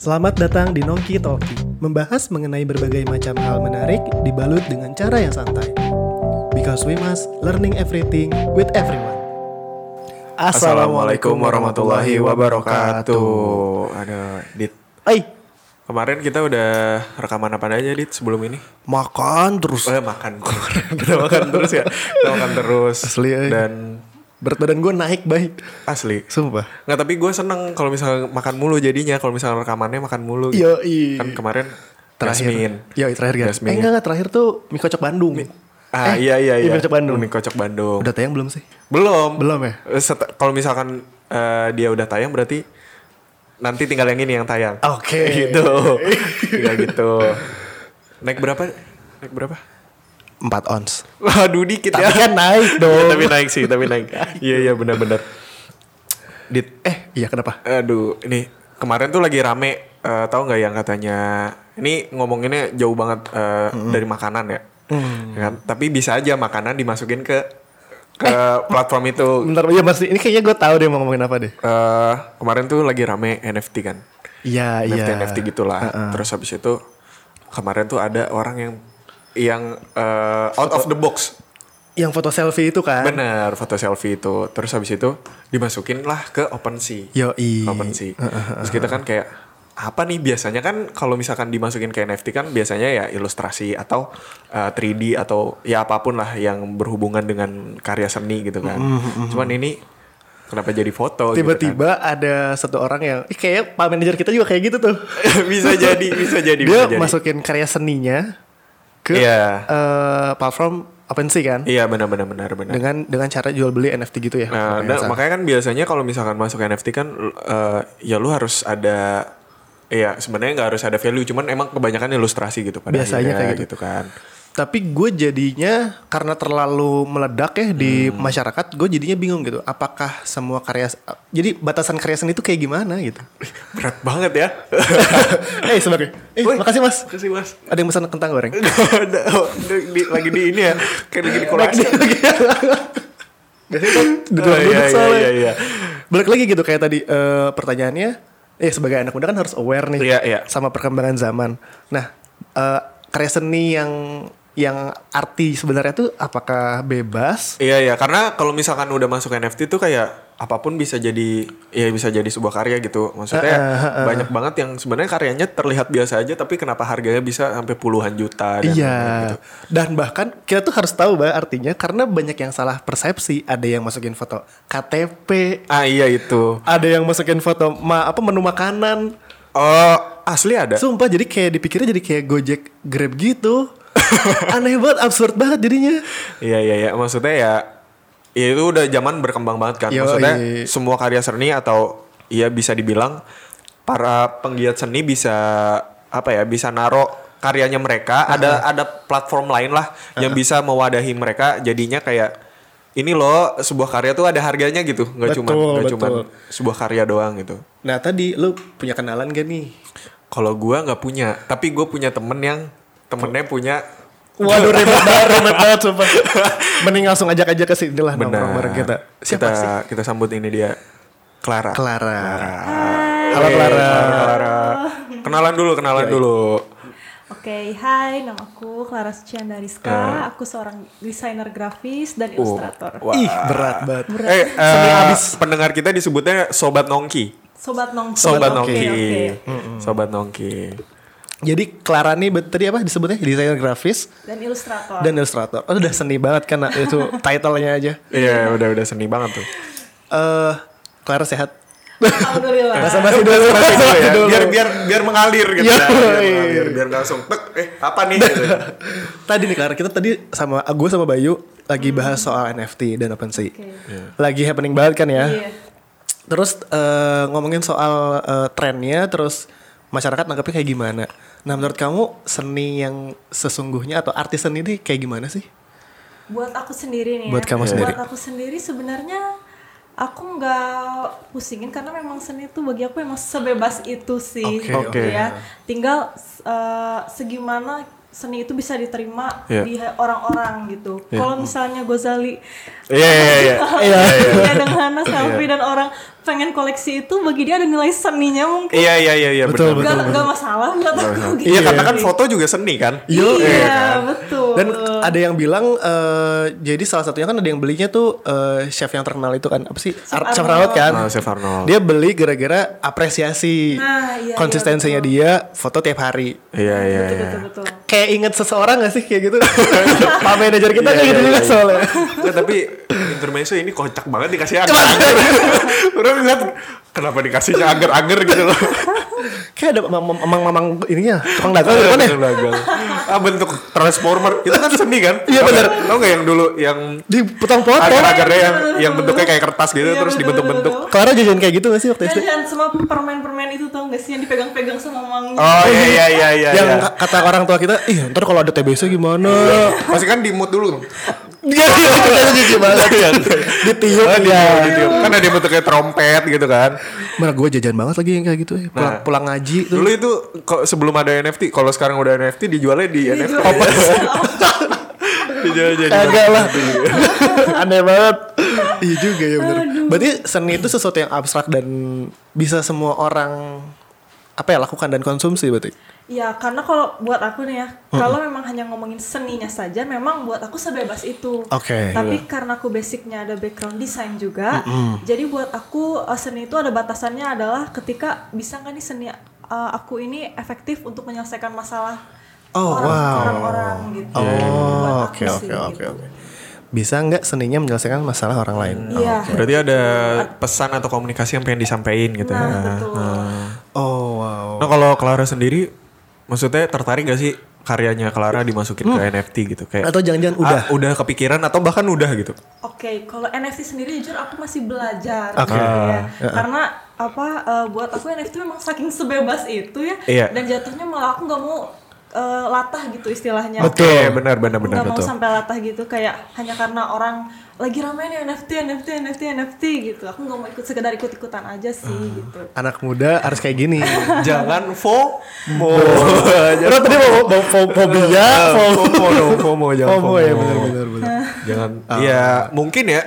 Selamat datang di Nongki Talki, membahas mengenai berbagai macam hal menarik dibalut dengan cara yang santai. Because we must learning everything with everyone. Assalamualaikum warahmatullahi wabarakatuh. Aduh, Dit. Hai, Kemarin kita udah rekaman apa aja, Dit, sebelum ini? makan terus. Oh, ya, makan. kita makan terus ya. Kita makan terus. Asli, eh. Dan Berat badan gue naik baik. asli. Sumpah. Nggak, tapi gue seneng kalau misalnya makan mulu jadinya. Kalau misalnya rekamannya makan mulu. Yo, i. Kan kemarin terakhir. Jasmine. Yo, terakhir kan. Jasmine. Eh enggak, enggak, terakhir tuh mie kocok Bandung. Ah, Eh, iya, iya, iya. Mie kocok Bandung. Mie kocok Bandung. Udah tayang belum sih? Belum. Belum ya? Eh, Kalau misalkan eh, dia udah tayang berarti nanti tinggal yang ini yang tayang. Oke. gitu. tinggal gitu. Naik berapa? Naik berapa? 4 ons. Waduh dikit Tapi ya. kan naik dong. tapi naik sih, tapi naik. Iya iya benar-benar. Dit, Eh, iya kenapa? aduh ini kemarin tuh lagi rame eh, tahu nggak yang katanya ini ngomonginnya jauh banget eh, dari makanan ya. Ya kan? Tapi bisa aja makanan dimasukin ke ke platform itu. Bentar, iya masih. Ini kayaknya gue tahu deh mau ngomongin apa deh. Eh, kemarin tuh lagi rame NFT kan. Iya, iya. NFT NFT gitulah. Terus habis itu kemarin tuh ada orang yang yang eh, out of the box. Yang foto selfie itu kan? Bener, foto selfie itu. Terus habis itu dimasukin lah ke OpenSea. Yoi. OpenSea. Terus kita kan kayak apa nih biasanya kan kalau misalkan dimasukin ke NFT kan biasanya ya ilustrasi atau uh, 3D atau ya apa pun lah yang berhubungan dengan karya seni gitu kan. Cuman ini kenapa jadi foto gitu Tiba-tiba ada satu orang yang, kayak pak manajer kita juga kayak gitu tuh. kan. bisa jadi, bisa jadi, Dia bisa jadi. masukin karya seninya ke Iya. eh, platform OpenSea kan? Iya benar benar benar benar. Dengan dengan cara jual beli NFT gitu ya. Nah, salah. makanya kan biasanya kalau misalkan masuk NFT kan eh, ya lu harus ada Iya, sebenarnya nggak harus ada value, cuman emang kebanyakan ilustrasi gitu pada Biasanya akhirnya, kayak gitu. kan. Tapi gue jadinya karena terlalu meledak ya di Hmm. masyarakat, gue jadinya bingung gitu. Apakah semua karya, jadi batasan karya seni itu kayak gimana gitu? Berat banget ya. eh sebagai, eh makasih mas. Kasih mas. Ada yang pesan kentang goreng? Oh, di- lagi di ini ya, kayak lagi di kolasi. Biasanya kan duduk Oh, iya, iya, soalnya. iya, iya. Balik lagi gitu kayak tadi eh, pertanyaannya, eh sebagai anak muda kan harus aware nih Iya, iya. sama perkembangan zaman. Nah, eh, karya seni yang yang arti sebenarnya tuh apakah bebas? Iya iya karena kalau misalkan udah masuk NFT tuh kayak apa pun bisa jadi ya bisa jadi sebuah karya gitu. Maksudnya banyak banget yang sebenarnya karyanya terlihat biasa aja tapi kenapa harganya bisa sampai puluhan juta dan Iya. gitu. Dan bahkan kita tuh harus tahu bah artinya karena banyak yang salah persepsi. Ada yang masukin foto KTP, Ah iya itu. ada yang masukin foto ma apa menu makanan. Oh asli ada. Sumpah jadi kayak dipikirnya jadi kayak Gojek Grab gitu. Aneh banget, absurd banget jadinya. Iya iya iya. Maksudnya ya ya itu udah zaman berkembang banget kan. Yoi. Maksudnya semua karya seni atau ya bisa dibilang para penggiat seni bisa apa ya bisa naro karyanya mereka. Ada ada platform lain lah yang bisa mewadahi mereka. Jadinya kayak ini loh sebuah karya tuh ada harganya gitu. Nggak cuma nggak cuma sebuah karya doang gitu. Nah tadi lu punya kenalan gak nih? kalau gua nggak punya. Tapi gue punya temen yang temennya punya Waduh ribet banget, ribet banget sumpah. Mending langsung ajak aja ke sini lah nongkrong bareng kita. Siapa kita sih? kita sambut ini dia Clara Clara. Hai. Halo, Clara. Clara. Kenalan dulu, kenalan dulu. Oke, hai, nama aku Clara Sucianda Rizka. Aku seorang desainer grafis dan ilustrator. Wah. Ih berat banget. Eh, eh, pendengar kita disebutnya Sobat Nongki. Sobat Nongki. Sobat Nongki. oke. Sobat Nongki. Jadi Clara nih tadi apa disebutnya desainer grafis Dan ilustrator. dan ilustrator. Oh udah seni banget kan itu title-nya aja. Iya, udah udah seni banget tuh. Eh Clara sehat. Alhamdulillah. Basa-basi dulu. Masih dulu ya. Biar biar biar mengalir gitu Iya. ya. Biar mengalir, biar langsung tek, eh apa nih gitu. Tadi nih Clara kita tadi sama gue sama Bayu lagi bahas soal NFT dan OpenSea. Oke. Lagi happening banget kan ya. Iya. Terus eh, ngomongin soal eh, trennya, terus masyarakat nangkepnya kayak gimana? Nah menurut kamu seni yang sesungguhnya atau artis seni ini kayak gimana sih? Buat aku sendiri nih Buat ya. kamu sendiri. Buat aku sendiri sebenarnya aku nggak pusingin karena memang seni itu bagi aku memang sebebas itu sih. Oke, gitu oke. ya. Tinggal uh, segimana seni itu bisa diterima Iya. di orang-orang gitu. Kalau misalnya Gozali Iya iya iya. Iya. ya dengan selfie dan orang pengen koleksi itu bagi dia ada nilai seninya mungkin. Iya iya iya iya Betul, benar. Gak, gak masalah aku gitu. Iya karena kan foto juga seni kan. Iya, betul. Dan ada yang bilang eh, jadi salah satunya kan ada yang belinya tuh eh, chef yang terkenal itu kan apa sih Ar- chef Arnold kan. Ah, Chef Arnold. Dia beli gara-gara apresiasi Nah, iya, iya, konsistensinya dia foto tiap hari. Iya iya betul, iya. betul, betul. Kayak inget seseorang gak sih kayak gitu? Pak manajer kita Iya, kayak gitu iya, juga iya. soalnya. Tapi intermezzo ini kocak banget dikasih agar-agar. Terus lihat kenapa dikasihnya agar-agar gitu loh. Kayak ada mamang-mamang ininya, tukang dagang gitu kan ya? Dagang. Ah bentuk transformer itu kan seni kan? Iya, Tau bener. nggak? Tau nggak yang dulu yang Di potong-potong. agar-agarnya yang yang bentuknya kayak kertas gitu Iya, terus dibentuk-bentuk. Clara jajan kayak gitu gak sih waktu SD? jangan semua permen-permen itu tau gak sih yang dipegang-pegang sama mamangnya. Oh iya iya iya iya. yang iya. kata orang tua kita, ih ntar kalau ada TBC gimana? Pasti kan di mood dulu. Dia kita jijik banget. Ditiup Ah, ya. ditiup, ditiup. Kan ada yang bentuknya trompet gitu kan. Mana gue jajan banget lagi yang kayak gitu ya. Pulang, Nah. pulang ngaji tuh. Dulu itu kok sebelum ada NFT, kalau sekarang udah NFT dijualnya di NFT. Dijual jadi Kagak lah. Aneh banget. Iya juga ya bener. Berarti seni itu sesuatu yang abstrak dan bisa semua orang apa ya lakukan dan konsumsi berarti. Ya karena kalau buat aku nih ya, kalau memang hanya ngomongin seninya saja, memang buat aku sebebas itu. Oke. Tapi karena aku basicnya ada background desain juga, jadi buat aku uh, seni itu ada batasannya adalah ketika bisa nggak nih seni uh, aku ini efektif untuk menyelesaikan masalah Oh, orang- wow. orang-orang gitu. Oh, oke oke oke gitu. oke. Bisa nggak seninya menyelesaikan masalah orang lain? Iya. Berarti ada pesan atau komunikasi yang pengen disampaikan gitu. Nah, ya. betul. Oh wow. Nah kalau Clara sendiri, maksudnya tertarik gak sih karyanya Clara dimasukin ke NFT gitu? Kayak Atau jangan-jangan ah, udah? udah kepikiran atau bahkan udah gitu? Oke, kalau NFT sendiri jujur aku masih belajar Oke. gitu ya. Ah, Karena apa uh, buat aku NFT memang saking sebebas itu ya Iya. dan jatuhnya malah aku nggak mau uh, latah gitu istilahnya. Betul. Oke, benar benar Aku benar nggak mau sampai latah gitu kayak hanya karena orang lagi ramai nih NFT NFT NFT NFT gitu. Aku nggak mau ikut sekedar ikut ikutan aja sih Ah. gitu. Anak muda harus kayak gini. Jangan FOMO. Lo tadi mau mau fo- fobia, fo- FOMO dong, FOMO jangan FOMO ya benar benar benar. Jangan. Iya, mungkin ya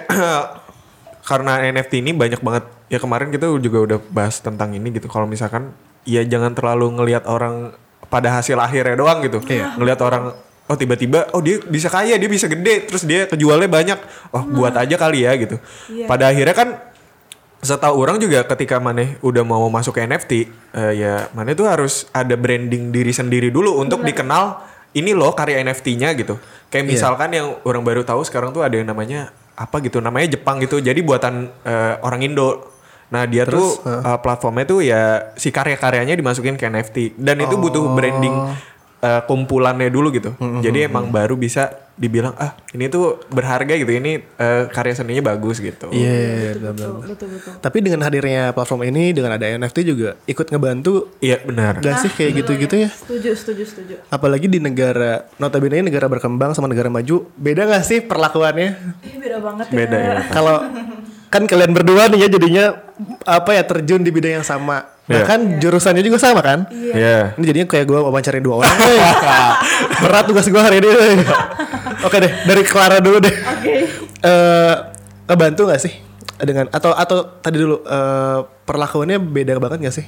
karena NFT ini banyak banget. Ya kemarin kita juga udah bahas tentang ini gitu. Kalau misalkan ya jangan terlalu ngelihat orang pada hasil akhirnya doang gitu. Ngelihat orang oh tiba-tiba oh dia bisa kaya, dia bisa gede, terus dia kejualnya banyak. Oh, buat aja kali ya gitu. Iya. Pada akhirnya kan setahu orang juga ketika Maneh udah mau masuk ke NFT eh, ya Maneh tuh harus ada branding diri sendiri dulu untuk dikenal ini loh karya NFT-nya gitu. Kayak misalkan yang orang baru tahu sekarang tuh ada yang namanya apa gitu namanya Jepang gitu. Jadi buatan eh, orang Indo. Nah, dia tuh eh, platformnya tuh ya si karya-karyanya dimasukin ke NFT dan itu butuh branding eh, kumpulannya dulu gitu. Jadi emang baru bisa dibilang ah ini tuh berharga gitu. Ini eh, karya seninya bagus gitu. Iya, iya, benar, benar. Betul betul betul. Tapi dengan hadirnya platform ini, dengan ada NFT juga ikut ngebantu Iya benar. gak sih kayak gitu-gitu ya? Setuju setuju setuju. Apalagi di negara notabene negara berkembang sama negara maju, beda gak sih perlakuannya? Eh, beda banget Beda ya. Kalau kan kalian berdua nih ya jadinya apa ya terjun di bidang yang sama. Iya. Bahkan jurusannya juga sama kan? Iya. Ini jadinya kayak gue wawancarin dua orang. Berat tugas gue hari ini. Oke deh, dari Clara dulu deh. Oke. Eh ngebantu gak sih dengan atau atau tadi dulu eh, perlakuannya beda banget gak sih?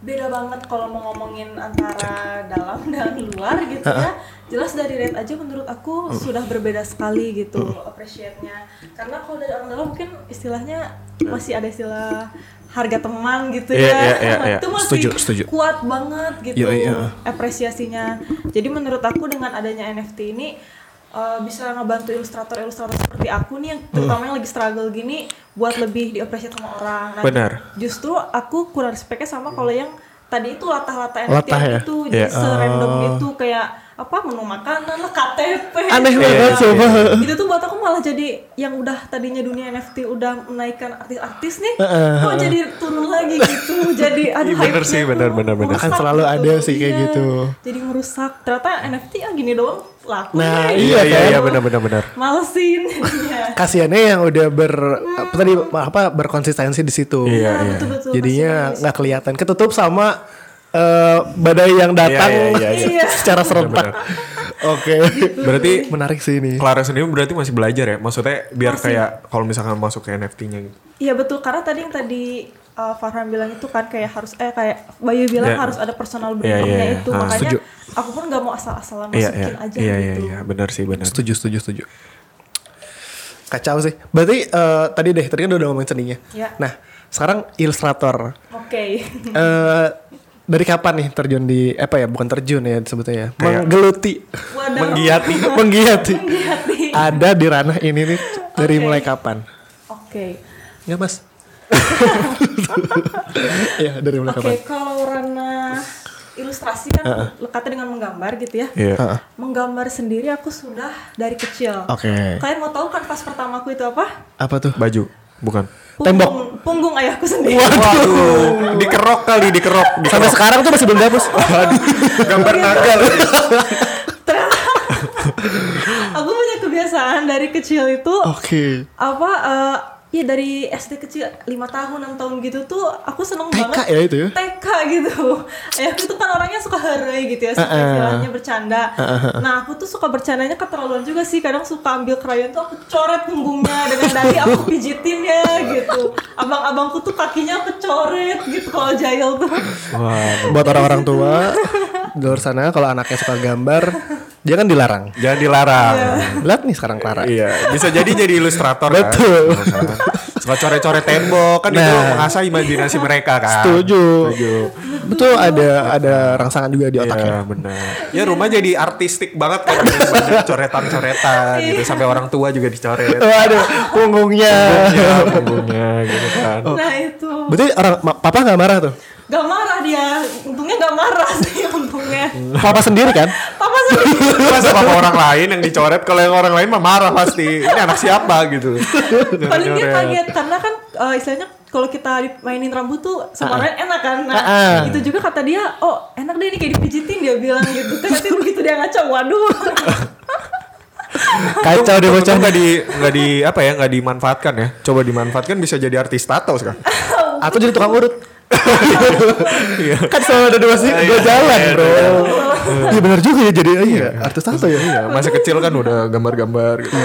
Beda banget kalau mau ngomongin antara dalam dan luar gitu ya. Jelas dari rate aja menurut aku sudah berbeda sekali gitu appreciate-nya. Karena kalau dari orang dalam mungkin istilahnya masih ada istilah harga teman gitu Iya, ya. iya, iya, iya. itu masih Setuju, setuju. kuat banget gitu Iya, iya. apresiasinya. Jadi menurut aku dengan adanya NFT ini uh, bisa ngebantu ilustrator-ilustrator seperti aku nih yang terutama yang lagi struggle gini buat lebih diapresiasi sama orang. Nah, Benar. Justru aku kurang respectnya sama kalau yang tadi itu latah-latah NFT Latah ya? itu Iya. jadi serandom itu kayak apa menu makanan lah KTP. Aneh Iya, banget iya, sumpah. itu tuh buat aku malah jadi yang udah tadinya dunia NFT udah menaikkan artis-artis nih kok jadi turun lagi gitu jadi Iya, bener sih, bener, bener, bener. Akan selalu ada sih kayak Iya, gitu. jadi merusak ternyata NFT ah gini doang laku Nah, nih. iya Iya iya kan? iya benar benar benar. malesin jadinya Kasiannya yang udah ber apa tadi apa berkonsistensi di situ. Iya Nah, iya. betul-betul Jadinya kasihan. nggak kelihatan ketutup sama eh, badai yang datang Iya, iya, iya, iya. secara serentak. Oke. Berarti Menarik sih ini. Clara sendiri berarti masih belajar ya? Maksudnya biar kayak kalau misalkan masuk ke NFT-nya gitu. Iya betul karena tadi yang tadi uh, Farhan bilang itu kan kayak harus eh kayak Bayu bilang Iya. harus ada personal Iya, brandingnya iya, iya. itu Ah, makanya setuju. aku pun nggak mau asal-asalan Iya, masukin iya. aja Iya, iya, gitu. iya, benar sih, benar. Setuju, setuju, setuju. Kacau sih. Berarti eh, tadi deh, tadi kan udah ngomongin seninya. Iya. Nah, sekarang ilustrator. Oke. eh dari kapan nih terjun di apa ya? Bukan terjun ya sebetulnya ya. Kayak- Menggeluti. Menggiati. menggiati. Menggiati. Ada di ranah ini nih dari Oke. mulai kapan? Oke. Enggak, Mas. ya, dari mulai Oke, kapan? kalau ranah ilustrasi kan lekatnya dengan menggambar gitu ya. Iya. Heeh. Menggambar sendiri aku sudah dari kecil. Oke. Kalian mau tahu kan pas pertamaku itu apa? Apa tuh? Baju, bukan. Tembok. Punggung, punggung ayahku sendiri. Waduh, dikerok kali, dikerok. dikerok. Sampai sekarang tuh masih belum dihapus. Gambar naga. aku punya kebiasaan dari kecil itu Oke. apa eh ya dari SD kecil lima tahun enam tahun gitu tuh aku seneng TK banget ya itu ya? TK gitu ayahku tuh kan orangnya suka harai gitu ya suka istilahnya bercanda nah aku tuh suka bercandanya keterlaluan juga sih kadang suka ambil krayon tuh aku coret punggungnya dengan dali aku pijitin ya gitu abang-abangku tuh kakinya aku coret gitu kalau jahil tuh Wah, Buat orang-orang tua di luar sana kalau anaknya suka gambar, jangan dilarang. jangan dilarang. Lihat nih sekarang Clara. Iya, bisa jadi jadi ilustrator Betul. kan. Suka coret-coret tembok kan itu Nah. mengasah imajinasi mereka kan. Setuju. Setuju. Betul ada ada rangsangan juga di otaknya. Iya benar. Ya rumah jadi artistik banget kan banyak coretan-coretan gitu sampai orang tua juga dicoret. Waduh, punggungnya. Ya, punggungnya gitu kan. nah itu Berarti orang papa nggak marah tuh? gak marah dia untungnya gak marah sih untungnya Papa sendiri kan? Masa sama orang lain yang dicoret kalau yang orang lain mah marah pasti. Ini anak siapa gitu. paling dia kaget karena kan eh, istilahnya kalau kita mainin rambut tuh semuanya enak kan nah Ah, ah. itu juga kata dia oh enak deh ini kayak dipijitin dia bilang gitu tapi begitu dia ngaca waduh Kacau deh bocah. Nggak di nggak di apa ya nggak dimanfaatkan ya. Coba dimanfaatkan bisa jadi artis tato sekarang. Atau jadi tukang urut. Kan selalu ada dua sih, dua Iya, jalan iya, bro. Iya benar juga ya jadi iya artis tato ya. Iya, masa kecil kan udah gambar-gambar gitu.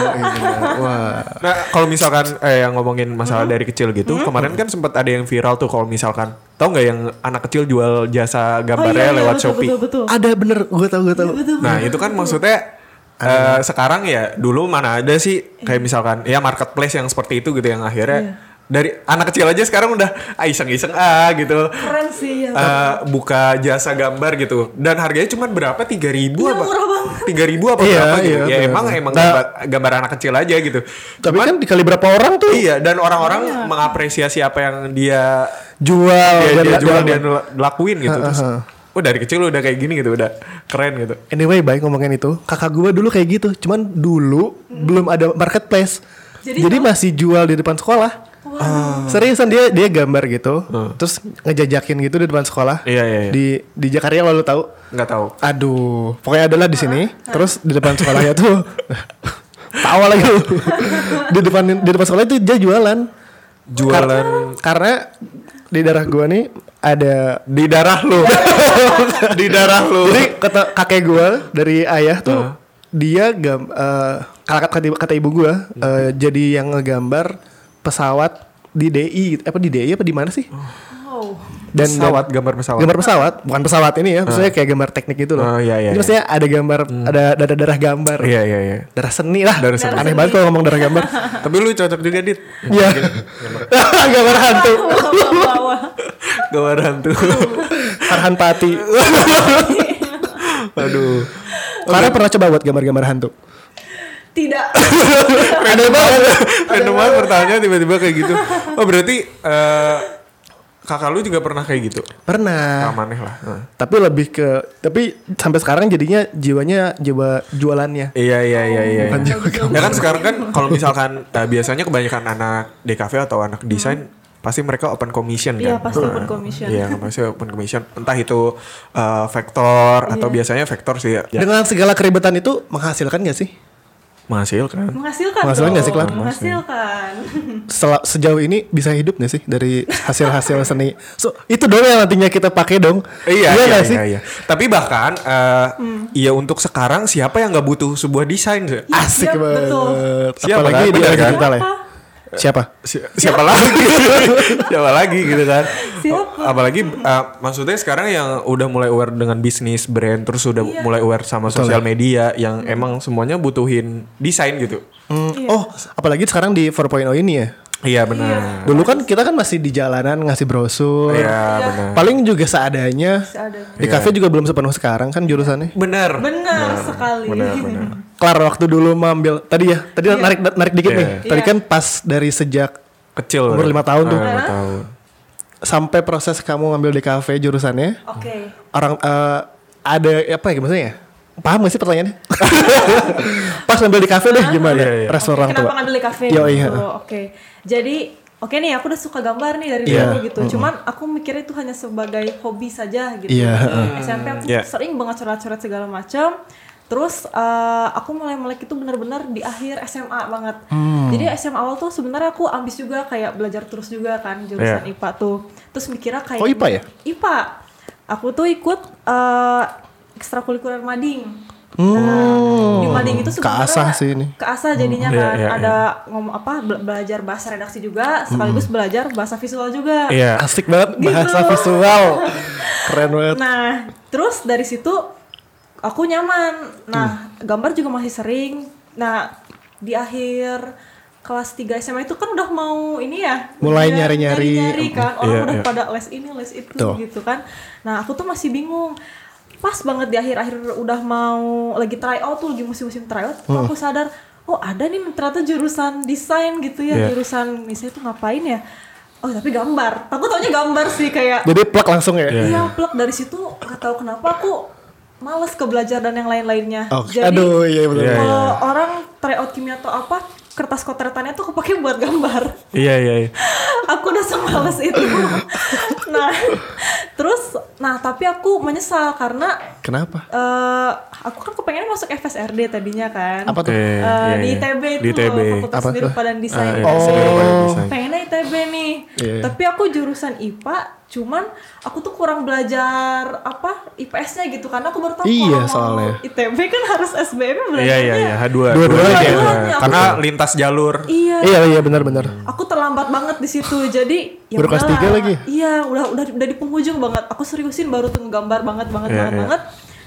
Wah. Nah, kalau misalkan eh yang ngomongin masalah dari kecil gitu, kemarin kan sempat ada yang viral tuh kalau misalkan tahu nggak yang anak kecil jual jasa gambarnya lewat Oh, iya, betul, Shopee. betul betul Ada bener, gue tau gue tau. betul Nah, itu kan maksudnya eh, sekarang ya dulu mana ada sih kayak misalkan ya marketplace yang seperti itu gitu yang akhirnya dari anak kecil aja sekarang udah ah, iseng-iseng ah gitu. keren sih ya Eh, buka jasa gambar gitu. Dan harganya cuma berapa? tiga ribu Iya, apa? tiga ribu apa Iya, berapa gitu. iya, ya benar, emang emang Nah- gambar, gambar anak kecil aja gitu. Tapi kan dikali berapa orang tuh? Iya dan orang-orang mengapresiasi apa yang dia jual dia, dan dia jual dan- dia lakuin gitu. Terus oh dari kecil udah kayak gini gitu udah keren gitu. Anyway, baik ngomongin itu. Kakak gue dulu kayak gitu. Cuman dulu belum ada marketplace. Jadi, Jadi masih jual di depan sekolah. Seriusan dia dia gambar gitu. Terus ngejajakin gitu di depan sekolah. Iya, iya, iya. Di di Jakarta lalu tahu. nggak tahu Aduh, pokoknya adalah di sini. Terus di depan sekolahnya tuh tawa lagi lu. di depan di depan sekolah itu dia jualan. jualan Kar- karena di daerah gua nih ada di darah lu di darah lu Jadi kata kakek gue dari ayah tuh dia gam eh, kata, kata, ibu gue eh, jadi yang ngegambar pesawat di DI apa di DI apa di mana sih? wow Dan pesawat dan- gambar pesawat Gambar pesawat, bukan pesawat ini ya, maksudnya kayak gambar teknik gitu loh. Oh, iya, iya, Jadi iya. maksudnya ada gambar, ada darah darah gambar, iya iya iya darah seni lah. Darah seni. Aneh banget kalau ngomong darah gambar. tapi lu cocok juga dit Iya. gambar hantu. gambar hantu Farhan Pati. aduh Karena pernah coba buat gambar-gambar hantu. Tidak random banget random banget pertanyaan tiba-tiba kayak gitu oh berarti eh, kakak lu juga pernah kayak gitu Pernah. amaneh lah Nah. Tapi lebih ke tapi sampai sekarang jadinya jiwanya jiwa jualannya. Iya iya iya iya. Bukan juga Ya kan sekarang kan kalau misalkan eh, biasanya kebanyakan anak DKV atau anak desain pasti mereka open commission Iya, kan. pasti open commission. Iya, pasti open commission. Entah itu eh, vektor atau biasanya vektor sih ya. Ya. Dengan segala keribetan itu menghasilkan gak sih? Menghasilkan. Menghasilkan Menghasilkan nggak sih, Klar? Menghasilkan. Sel- sejauh ini bisa hidup gak sih dari hasil-hasil seni? So, itu dong yang nantinya kita pakai dong. Iya, iya, nggak iya, iya. Tapi bahkan eh ya untuk sekarang siapa yang nggak butuh sebuah desain? sih? Asik Iya, banget. betul. Siapa Apalagi kan? di era digital ya. Siapa? Siapa? Si- siapa lagi? siapa lagi gitu kan? Siapa? Apalagi eh, maksudnya sekarang yang udah mulai aware dengan bisnis brand terus udah Iya. mulai aware sama sosial media yang emang semuanya butuhin desain gitu. Hmm, Oh, apalagi sekarang di 4.0 ini ya. Iya benar. Dulu kan kita kan masih di jalanan ngasih brosur. Iya benar. Paling juga seadanya. Seadanya. Di kafe juga belum sepenuh sekarang kan jurusannya. Benar. Benar sekali. Benar, benar. Kelar waktu dulu mengambil tadi ya, tadi narik narik dikit Iya. nih. Tadi Iya. kan pas dari sejak Kecil. Umur berarti. lima tahun tuh. Ah, lima tahun. sampai proses kamu ngambil di kafe jurusannya, Oke. orang eh, ada apa ya maksudnya? Paham gak sih pertanyaannya? pas ngambil di kafe deh gimana? Iya, iya. Respon Oke, orang kenapa tua. ngambil di kafe Yo, iya. Oke. Jadi Oke nih, aku udah suka gambar nih dari Iya. dulu gitu. Cuman aku mikirnya itu hanya sebagai hobi saja gitu. Iya, Di SMP aku Iya. sering banget coret-coret segala macam. Terus eh, aku mulai melek itu benar-benar di akhir SMA banget. Hmm. Jadi SMA awal tuh sebenarnya aku ambis juga kayak belajar terus juga kan jurusan Iya. IPA tuh. Terus mikirnya kayak Oh, IPA ya? IPA. Aku tuh ikut eh, ekstrakurikuler mading. Hmm, Nah, di mading itu sebenarnya keasah sih ini. keasah jadinya Iya, kan iya, ada ngomong apa be- belajar bahasa redaksi juga sekaligus belajar bahasa visual juga. Iya. Asik banget Gitu. bahasa visual. Keren banget. Nah, terus dari situ aku nyaman. Nah, gambar juga masih sering. Nah, di akhir kelas 3 SMA itu kan udah mau ini ya Mulai nyari-nyari. kan orang Iya, udah iya. pada les ini les itu Tuh. gitu kan nah aku tuh masih bingung pas banget di akhir-akhir udah mau lagi try out tuh lagi musim-musim try out tuh aku sadar oh ada nih ternyata jurusan desain gitu ya Iya. jurusan misalnya tuh ngapain ya oh tapi gambar aku taunya gambar sih kayak Jadi plak langsung ya. Iya. Iya, plek dari situ nggak tahu kenapa aku males ke belajar dan yang lain-lainnya. Oke. Jadi Aduh, iya betul. Iya, kalau orang tryout kimia atau apa, kertas kotretannya tuh kepake buat gambar. Iya iya. iya. aku udah semales itu. nah, terus, nah tapi aku menyesal karena Kenapa? eh aku kan kepengen masuk FSRD tadinya kan. Apa tuh? Eh, iya, di iya. ITB itu Di ITB. loh, Fakultas Apa Seni? Rupa dan Desain. Ah, iya, Oh. pengennya ITB nih Iya. tapi aku jurusan IPA cuman aku tuh kurang belajar apa IPS-nya gitu karena aku baru tahu Iya, kalau soalnya. ITB kan harus SBM Iya belajarnya iya iya. H2. Dua-duanya. Dua-duanya. Karena lintas jalur. iya Iya iya benar-benar. aku terlambat banget di situ jadi ya Baru kelas tiga lagi? iya udah udah udah di penghujung banget aku seriusin baru tuh ngegambar banget banget Iya, banget iya. banget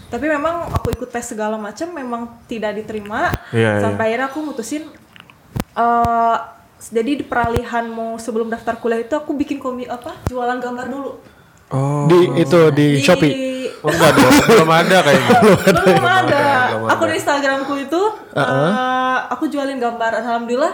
tapi memang aku ikut tes segala macam memang tidak diterima Iya, sampai akhirnya aku mutusin eh jadi di peralihan mau sebelum daftar kuliah itu aku bikin komi apa jualan gambar dulu Oh. Di itu di, Shopee. Oh, enggak dong, belum ada kayaknya. belum ada. belum Aku di Instagramku itu eh, aku jualin gambar. Alhamdulillah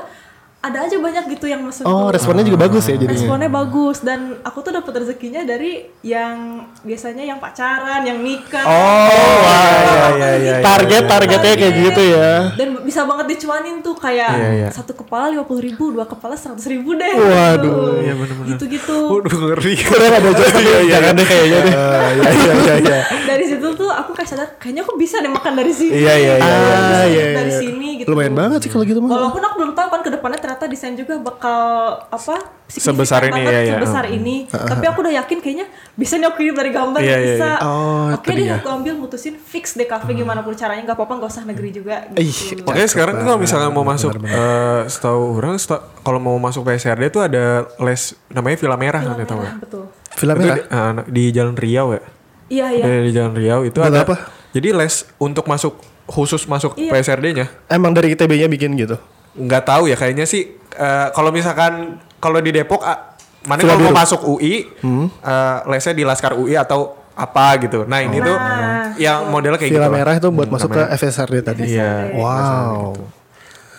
ada aja banyak gitu yang mesen. Oh, tuh. responnya juga bagus ya jadinya. Responnya bagus dan aku tuh dapat rezekinya dari yang biasanya yang pacaran, yang nikah. Oh, wah, iya, iya, iya, Target targetnya kayak gitu ya. Dan bisa banget dicuanin tuh kayak Iya, iya. satu kepala lima puluh ribu, dua kepala seratus ribu deh. Waduh. Iya, bener-bener. Gitu-gitu. Waduh ngeri. Kurang ada jasa jangan deh kayaknya deh. Iya iya iya iya. dari situ tuh aku kayak sadar kayaknya aku bisa deh makan dari sini. Iya iya iya. Ah, iya, dari iya. sini gitu. Lumayan banget sih kalau gitu mah. Walaupun aku belum tahu kan ke depannya ternyata desain juga bakal apa Sebesar ini, ya, ya. sebesar ini. Tapi aku udah yakin kayaknya bisa nih aku hidup dari gambar Iya, iya, bisa. iya. Oh, Oke tadi deh aku ambil mutusin fix deh cafe gimana pun caranya nggak apa-apa nggak usah negeri juga. Ih, Gitu. Makanya sekarang tuh kalau misalnya mau masuk eh setahu orang kalau mau masuk PSRD tuh ada les namanya Villa Merah kan ya nggak? betul. Film Itu merah. di, eh, di Jalan Riau ya. Iya iya. Di Jalan Riau itu Buat ada apa? Jadi les untuk masuk khusus masuk Iya. PSRD-nya. Emang dari ITB-nya bikin gitu. Nggak tahu ya kayaknya sih eh, kalau misalkan kalau di Depok ah, mana kalau mau masuk UI eh, lesnya di Laskar UI atau apa gitu. Nah, ini tuh Nah. yang modelnya kayak Film gitu. merah itu buat Hmm, masuk namanya. ke FSRD tadi. Iya. Wow.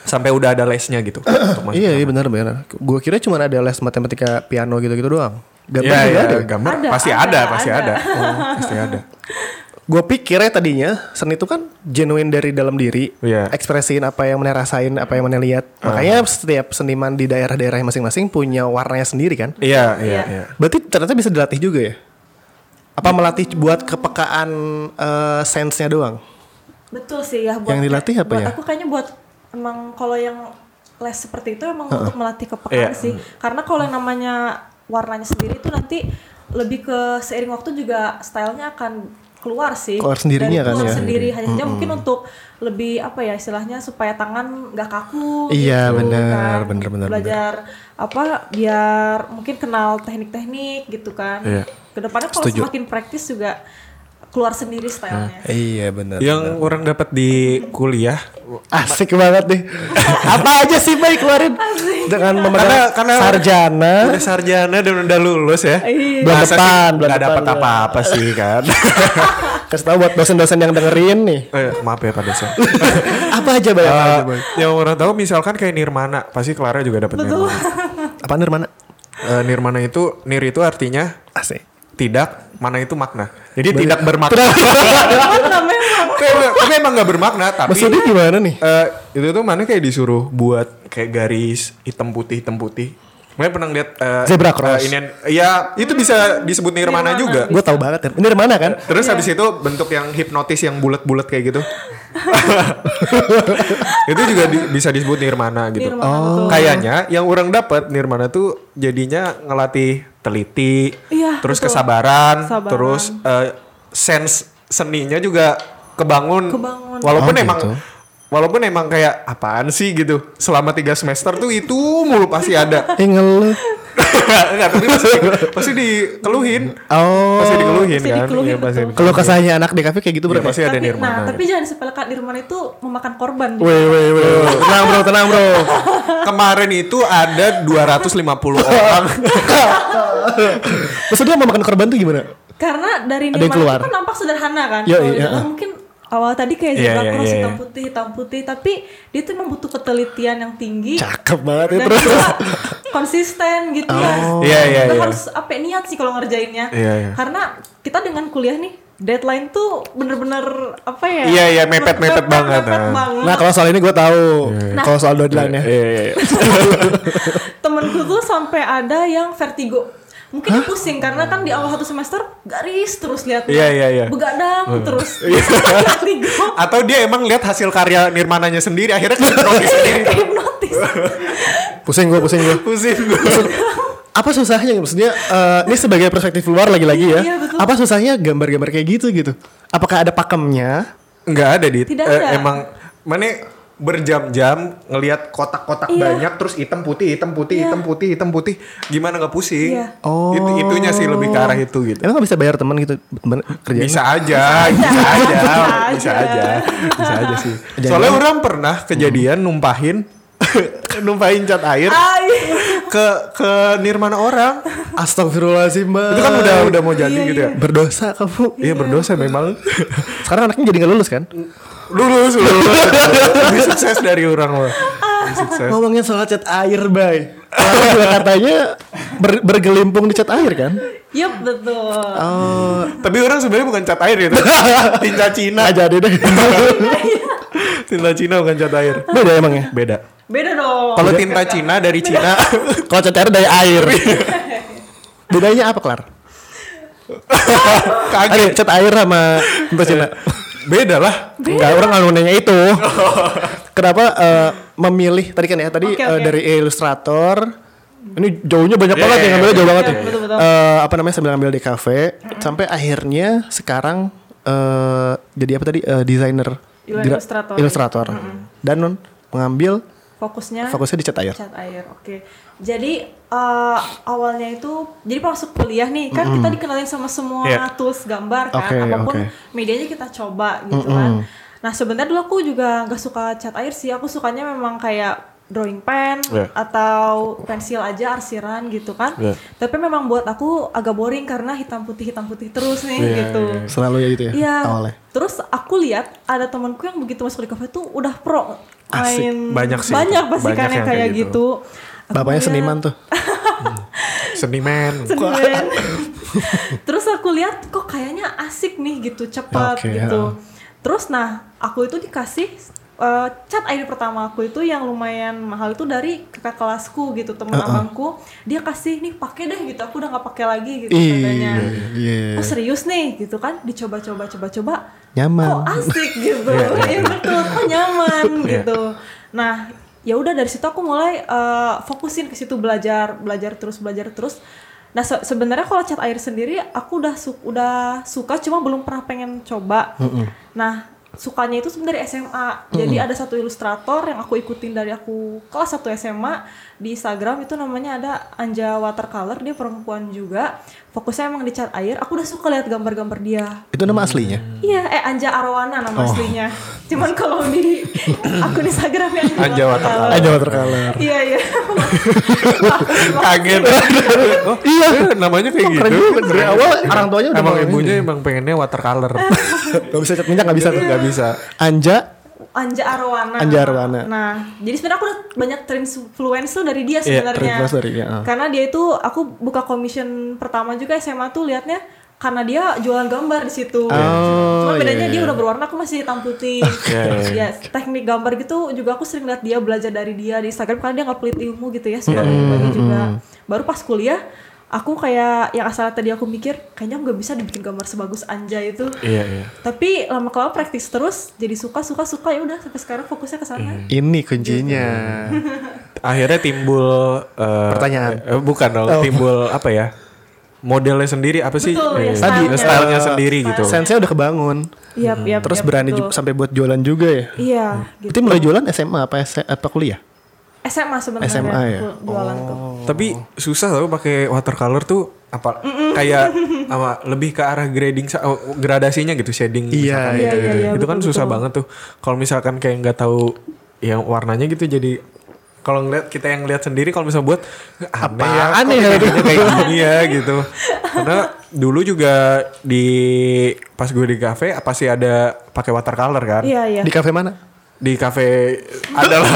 Sampai udah ada lesnya gitu. untuk masuk. Iya, iya benar benar. Gue kira cuma ada les matematika piano gitu-gitu doang. Gambar juga iya, ada. gambar Ada, pasti ada, ada, pasti ada. ada. Oh, pasti ada. Gue pikirnya tadinya seni itu kan genuine dari dalam diri. Iya. Ekspresiin apa yang mana rasain, apa yang mana lihat. Makanya setiap seniman di daerah-daerah masing-masing punya warnanya sendiri kan. Iya, iya, Iya. iya. Berarti ternyata bisa dilatih juga ya? Apa melatih buat kepekaan eh, sense-nya doang? Betul sih ya buat Yang dilatih apa buat ya? aku kayaknya buat emang kalau yang les seperti itu emang untuk melatih kepekaan Iya. sih. Karena kalau yang namanya warnanya sendiri itu nanti lebih ke seiring waktu juga stylenya akan keluar sih. Keluar sendirinya Dan kan keluar ya. sendiri hanya saja mungkin untuk lebih apa ya istilahnya supaya tangan nggak kaku. Iya, gitu, benar, kan. benar, benar, Belajar apa biar mungkin kenal teknik-teknik gitu kan. Iya. Ke depannya kalau semakin praktis juga keluar sendiri stylenya. Iya benar. Yang orang dapat di kuliah Asik banget nih. Apa aja sih Bay keluarin dengan memegang Karena- karena- sarjana. udah sarjana dan udah lulus ya. Iya. Bulan sih depan, bulan nggak dapat apa-apa sih kan. Kasih tahu buat dosen-dosen yang dengerin nih. Eh, maaf ya Pak dosen. Apa aja Eh, Bay? yang orang tahu misalkan kayak Nirmana, pasti Clara juga dapat Betul. Nirmana. Apa Nirmana? Eh, Nirmana itu Nir itu artinya Asik. Tidak, mana itu makna. Jadi tidak bermakna. Tapi, emang nggak bermakna, tapi Maksudnya gimana nih? eh, itu tuh mana kayak disuruh buat kayak garis hitam putih hitam putih. Makanya pernah lihat eh, Zebra cross. eh, ini ya itu bisa disebut Nirmana Nirmana. juga. Gue tahu banget ya. Nirmana kan? Terus habis itu bentuk yang hipnotis yang bulat-bulat kayak gitu. itu juga di- bisa disebut nirmana gitu. Nirmana, betul. Kayaknya yang orang dapat nirmana tuh jadinya ngelatih teliti, Iya, terus betul. kesabaran, Kesabaran. terus eh, sense seninya juga kebangun. Kebangun. Walaupun Oh, emang gitu. Walaupun emang kayak apaan sih gitu. Selama tiga semester tuh itu mulu pasti ada. Eh ngeluh. Enggak, tapi pasti, pasti dikeluhin. Oh. Pasti dikeluhin Pasti kan. dikeluhin, Iya, pasti. Kalau kesahnya anak di kafe kayak gitu berarti. pasti ada nirmana. nah, tapi jangan disepelekan Nirmana itu memakan korban. Weh weh weh. Tenang bro, tenang bro. Kemarin itu ada 250 orang. Maksudnya mau makan korban tuh gimana? Karena dari Nirmana itu kan nampak sederhana kan. Yo, iya, mungkin awal tadi kayak Iya, zebra iya, cross iya, hitam iya. putih hitam putih tapi dia tuh memang butuh ketelitian yang tinggi Cakep banget ya dan terus. konsisten gitu ya. Iya, iya, Kita iya. harus apa ya, niat sih kalau ngerjainnya. Iya, iya. Karena kita dengan kuliah nih deadline tuh bener-bener apa ya? Iya, iya, mepet-mepet banget, mepet ah. banget. Nah kalau soal ini gue tahu. Kalau soal deadline ya. Iya, iya, iya. temenku tuh sampai ada yang vertigo mungkin dia pusing karena kan di awal satu semester garis terus lihat Iya, iya, iya. begadang terus vertigo Atau dia emang lihat hasil karya Nirmananya sendiri akhirnya hipnotis sendiri. hipnotis Pusing gue, pusing gue. Pusing gue. Apa susahnya maksudnya? eh, ini sebagai perspektif luar lagi-lagi ya. Iya, betul. Apa susahnya gambar-gambar kayak gitu gitu? Apakah ada pakemnya? Enggak ada di Tidak eh, ada. emang mana berjam-jam ngelihat kotak-kotak Iya. banyak terus hitam putih hitam putih hitam putih hitam putih gimana nggak pusing Iya. Oh. itu itunya sih lebih ke arah itu gitu Emang gak bisa bayar teman gitu kerjanya? bisa aja bisa aja bisa aja bisa aja sih soalnya orang pernah kejadian numpahin numpahin cat air Ay. ke ke nirmana orang Astagfirullahaladzim mbak. itu kan udah udah mau jadi gitu ya berdosa kamu. iya berdosa memang Sekarang anaknya jadi gak lulus kan? Lulus lulus lebih sukses dari orang sukses Ngomongin soal cat air, bay. Kalau juga katanya ber- bergelimpung di cat air kan? Yup betul. Oh, tapi orang sebenarnya bukan cat air itu tinta Cina jadi deh. tinta Cina bukan cat air Beda emang ya. beda Beda dong. kalau tinta Cina dari Cina Kalau cat air dari air. Bedanya apa, Klar? Kaget cat air sama tinta Cina. Beda lah Enggak, orang nggak nanya itu. Kenapa eh, memilih tadi kan ya tadi Oke, eh, oke. dari ilustrator ini jauhnya banyak Iya, banget iya, yang ngambilnya iya. jauh banget Iya, ya. betul, betul. Eh, apa namanya sambil ngambil di kafe sampai akhirnya sekarang eh jadi apa tadi Eh, desainer ilustrator. ilustrator. Dan non mengambil Fokusnya fokusnya di cat air. cat air. Oke. Jadi eh, awalnya itu jadi pas masuk kuliah nih kan kita dikenalin sama semua Iya. tools gambar kan Oke, apa pun oke. medianya kita coba gitu kan. Nah sebenarnya dulu aku juga nggak suka cat air sih. Aku sukanya memang kayak drawing pen Iya. atau pensil aja arsiran gitu kan. Iya. Tapi memang buat aku agak boring karena hitam putih hitam putih terus nih Iya, gitu. Selalu ya gitu ya Iya. awalnya. Terus aku lihat ada temanku yang begitu masuk di kafe tuh udah pro Asik. main Banyak sih. banyak pasti kan yang kayak gitu. Aku Bapaknya lihat- seniman tuh. seniman Seniman. Terus aku lihat kok kayaknya asik nih gitu cepat Oke, gitu. Terus nah aku itu dikasih eh, cat air pertama aku itu yang lumayan mahal itu dari kakak kelasku gitu temen abangku. Dia kasih nih pakai deh gitu. Aku udah nggak pakai lagi gitu katanya. Iya. oh serius nih? Gitu kan dicoba-coba coba-coba. Nyaman. kok asik? Gitu. Iya betul. Kok nyaman? Gitu. Nah, ya udah dari situ aku mulai eh, fokusin ke situ belajar, belajar terus, belajar terus. Nah, se- sebenarnya kalau cat air sendiri aku udah su- udah suka cuma belum pernah pengen coba. Nah, sukanya itu sebenarnya SMA. Jadi ada satu ilustrator yang aku ikutin dari aku kelas 1 SMA di Instagram itu namanya ada Anja Watercolor, dia perempuan juga. Fokusnya emang di cat air. Aku udah suka lihat gambar-gambar dia. Itu nama aslinya. Iya, eh Anja Arwana nama aslinya. Cuman kalau di akun Instagram yang Anja Watercolor. Aja watercolor. Iya iya. Kaget. oh, iya, namanya kayak gitu. dari awal orang tuanya udah Emang ibunya ini. emang pengennya watercolor. Gak bisa cat minyak gak bisa tuh. Gak bisa. Anja Anja Arwana. Anja Arwana. Nah, jadi sebenarnya aku udah banyak terinfluence tuh dari dia Iya, sebenarnya. terinfluence dari ah. Karena dia itu aku buka commission pertama juga SMA tuh liatnya karena dia jualan gambar di situ. Oh, Cuma bedanya iya, dia iya. udah berwarna, aku masih hitam putih. Iya, iya, ya, teknik gambar gitu juga aku sering lihat dia belajar dari dia di Instagram karena dia nggak pelit ilmu gitu ya sebenarnya bagi juga. Baru pas kuliah aku kayak yang asal tadi aku mikir kayaknya aku nggak bisa dibikin gambar sebagus Anja itu. Iya, iya. Tapi lama kelamaan praktis terus jadi suka suka suka ya udah sampai sekarang fokusnya ke sana. ini kuncinya. Akhirnya timbul eh, Pertanyaan. eh, bukan dong, Oh. timbul apa ya? Modelnya sendiri apa sih? Betul, ya, Eh, stylenya. stylenya Eh, sendiri gitu. Sense-nya udah kebangun. Iya, iya. Terus iya, berani betul. sampai buat jualan juga ya. Iya, gitu. Berarti mulai jualan SMA apa apa kuliah? SMA sebenarnya. SMA ya? ju- Jualan tuh. Tapi susah tau pakai watercolor tuh apa kayak apa lebih ke arah grading oh, gradasinya gitu shading Iya, misalkan iya, gitu, iya, gitu. iya, itu kan betul, susah betul. banget tuh kalau misalkan kayak nggak tahu yang warnanya gitu jadi kalau ngeliat kita yang ngeliat sendiri kalau misalnya buat aneh ya Apaan kok ya? bikinnya kayak gini ya gitu karena dulu juga di pas gue di cafe pasti ada pakai watercolor kan Iya, iya. Di kafe mana? Di cafe adalah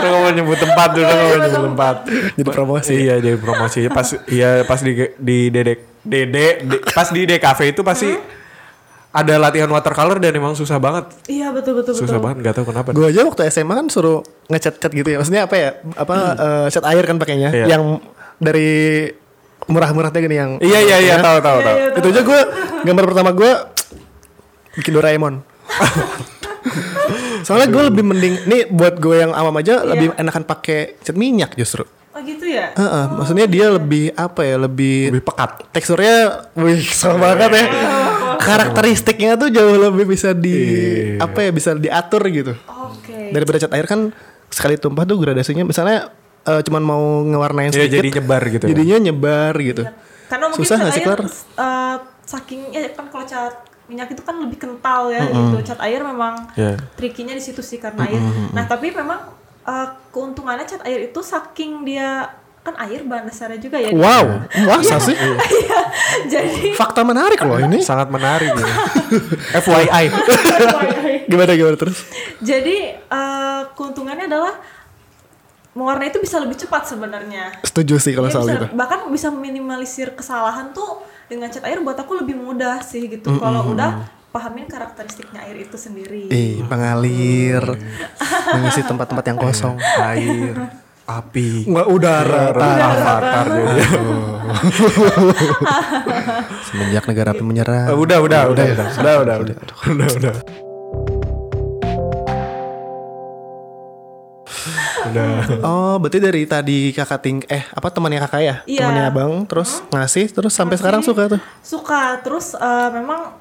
Lu nggak mau nyebut tempat dulu nggak mau nyebut tempat Jadi promosi. iya jadi promosi pas iya pas di di dedek dede de- pas di DKV itu pasti ada latihan watercolor dan emang susah banget Iya, betul betul susah betul. banget nggak tahu kenapa Gue aja waktu SMA kan suruh ngecat-cat gitu ya. Maksudnya apa ya? Apa eh, cat air kan pakainya Iya. yang dari murah-murahnya gini yang iya iya iya tahu tahu tahu Iya, itu aja gue gambar pertama gue bikin Doraemon soalnya gue lebih mending nih buat gue yang awam aja lebih enakan pakai cat minyak justru. Oh gitu ya? Heeh, maksudnya dia lebih apa ya lebih lebih pekat. teksturnya wih sama banget ya. Karakteristiknya tuh jauh lebih bisa di apa ya bisa diatur gitu. Oke. daripada cat air kan sekali tumpah tuh gradasinya misalnya eh, cuman mau ngewarnain Iya, sedikit jadi nyebar gitu ya. jadinya nyebar gitu. Karena mungkin Susah cat nggak sih, air eh, saking ya kan kalau cat minyak itu kan lebih kental ya gitu. Cat air memang Iya. trikinya di situ sih karena air. Nah, tapi memang eh, keuntungannya cat air itu saking dia kan air bahan dasarnya juga ya. wow masa sih Iya. Jadi fakta menarik loh ini sangat menarik gitu. FYI gimana gimana terus jadi eh, keuntungannya adalah mewarnai itu bisa lebih cepat sebenarnya. setuju sih kalau Dia soal bisa- gitu bahkan bisa minimalisir kesalahan tuh dengan cat air buat aku lebih mudah sih gitu. Mm -hmm. Kalau udah pahamin karakteristiknya air itu sendiri. Eh, pengalir, mengisi tempat-tempat yang kosong, iya, air, api, nggak udara, tanah, bakar. Gitu. Semenjak negara api menyerah. Udah, udah, udah, udah, udah, udah, udah, udah. Udah Oh, berarti dari tadi kakak ting eh apa temannya kakak ya? Iya. Temannya abang, terus ngasih, terus sampai sekarang suka tuh. suka terus eh, memang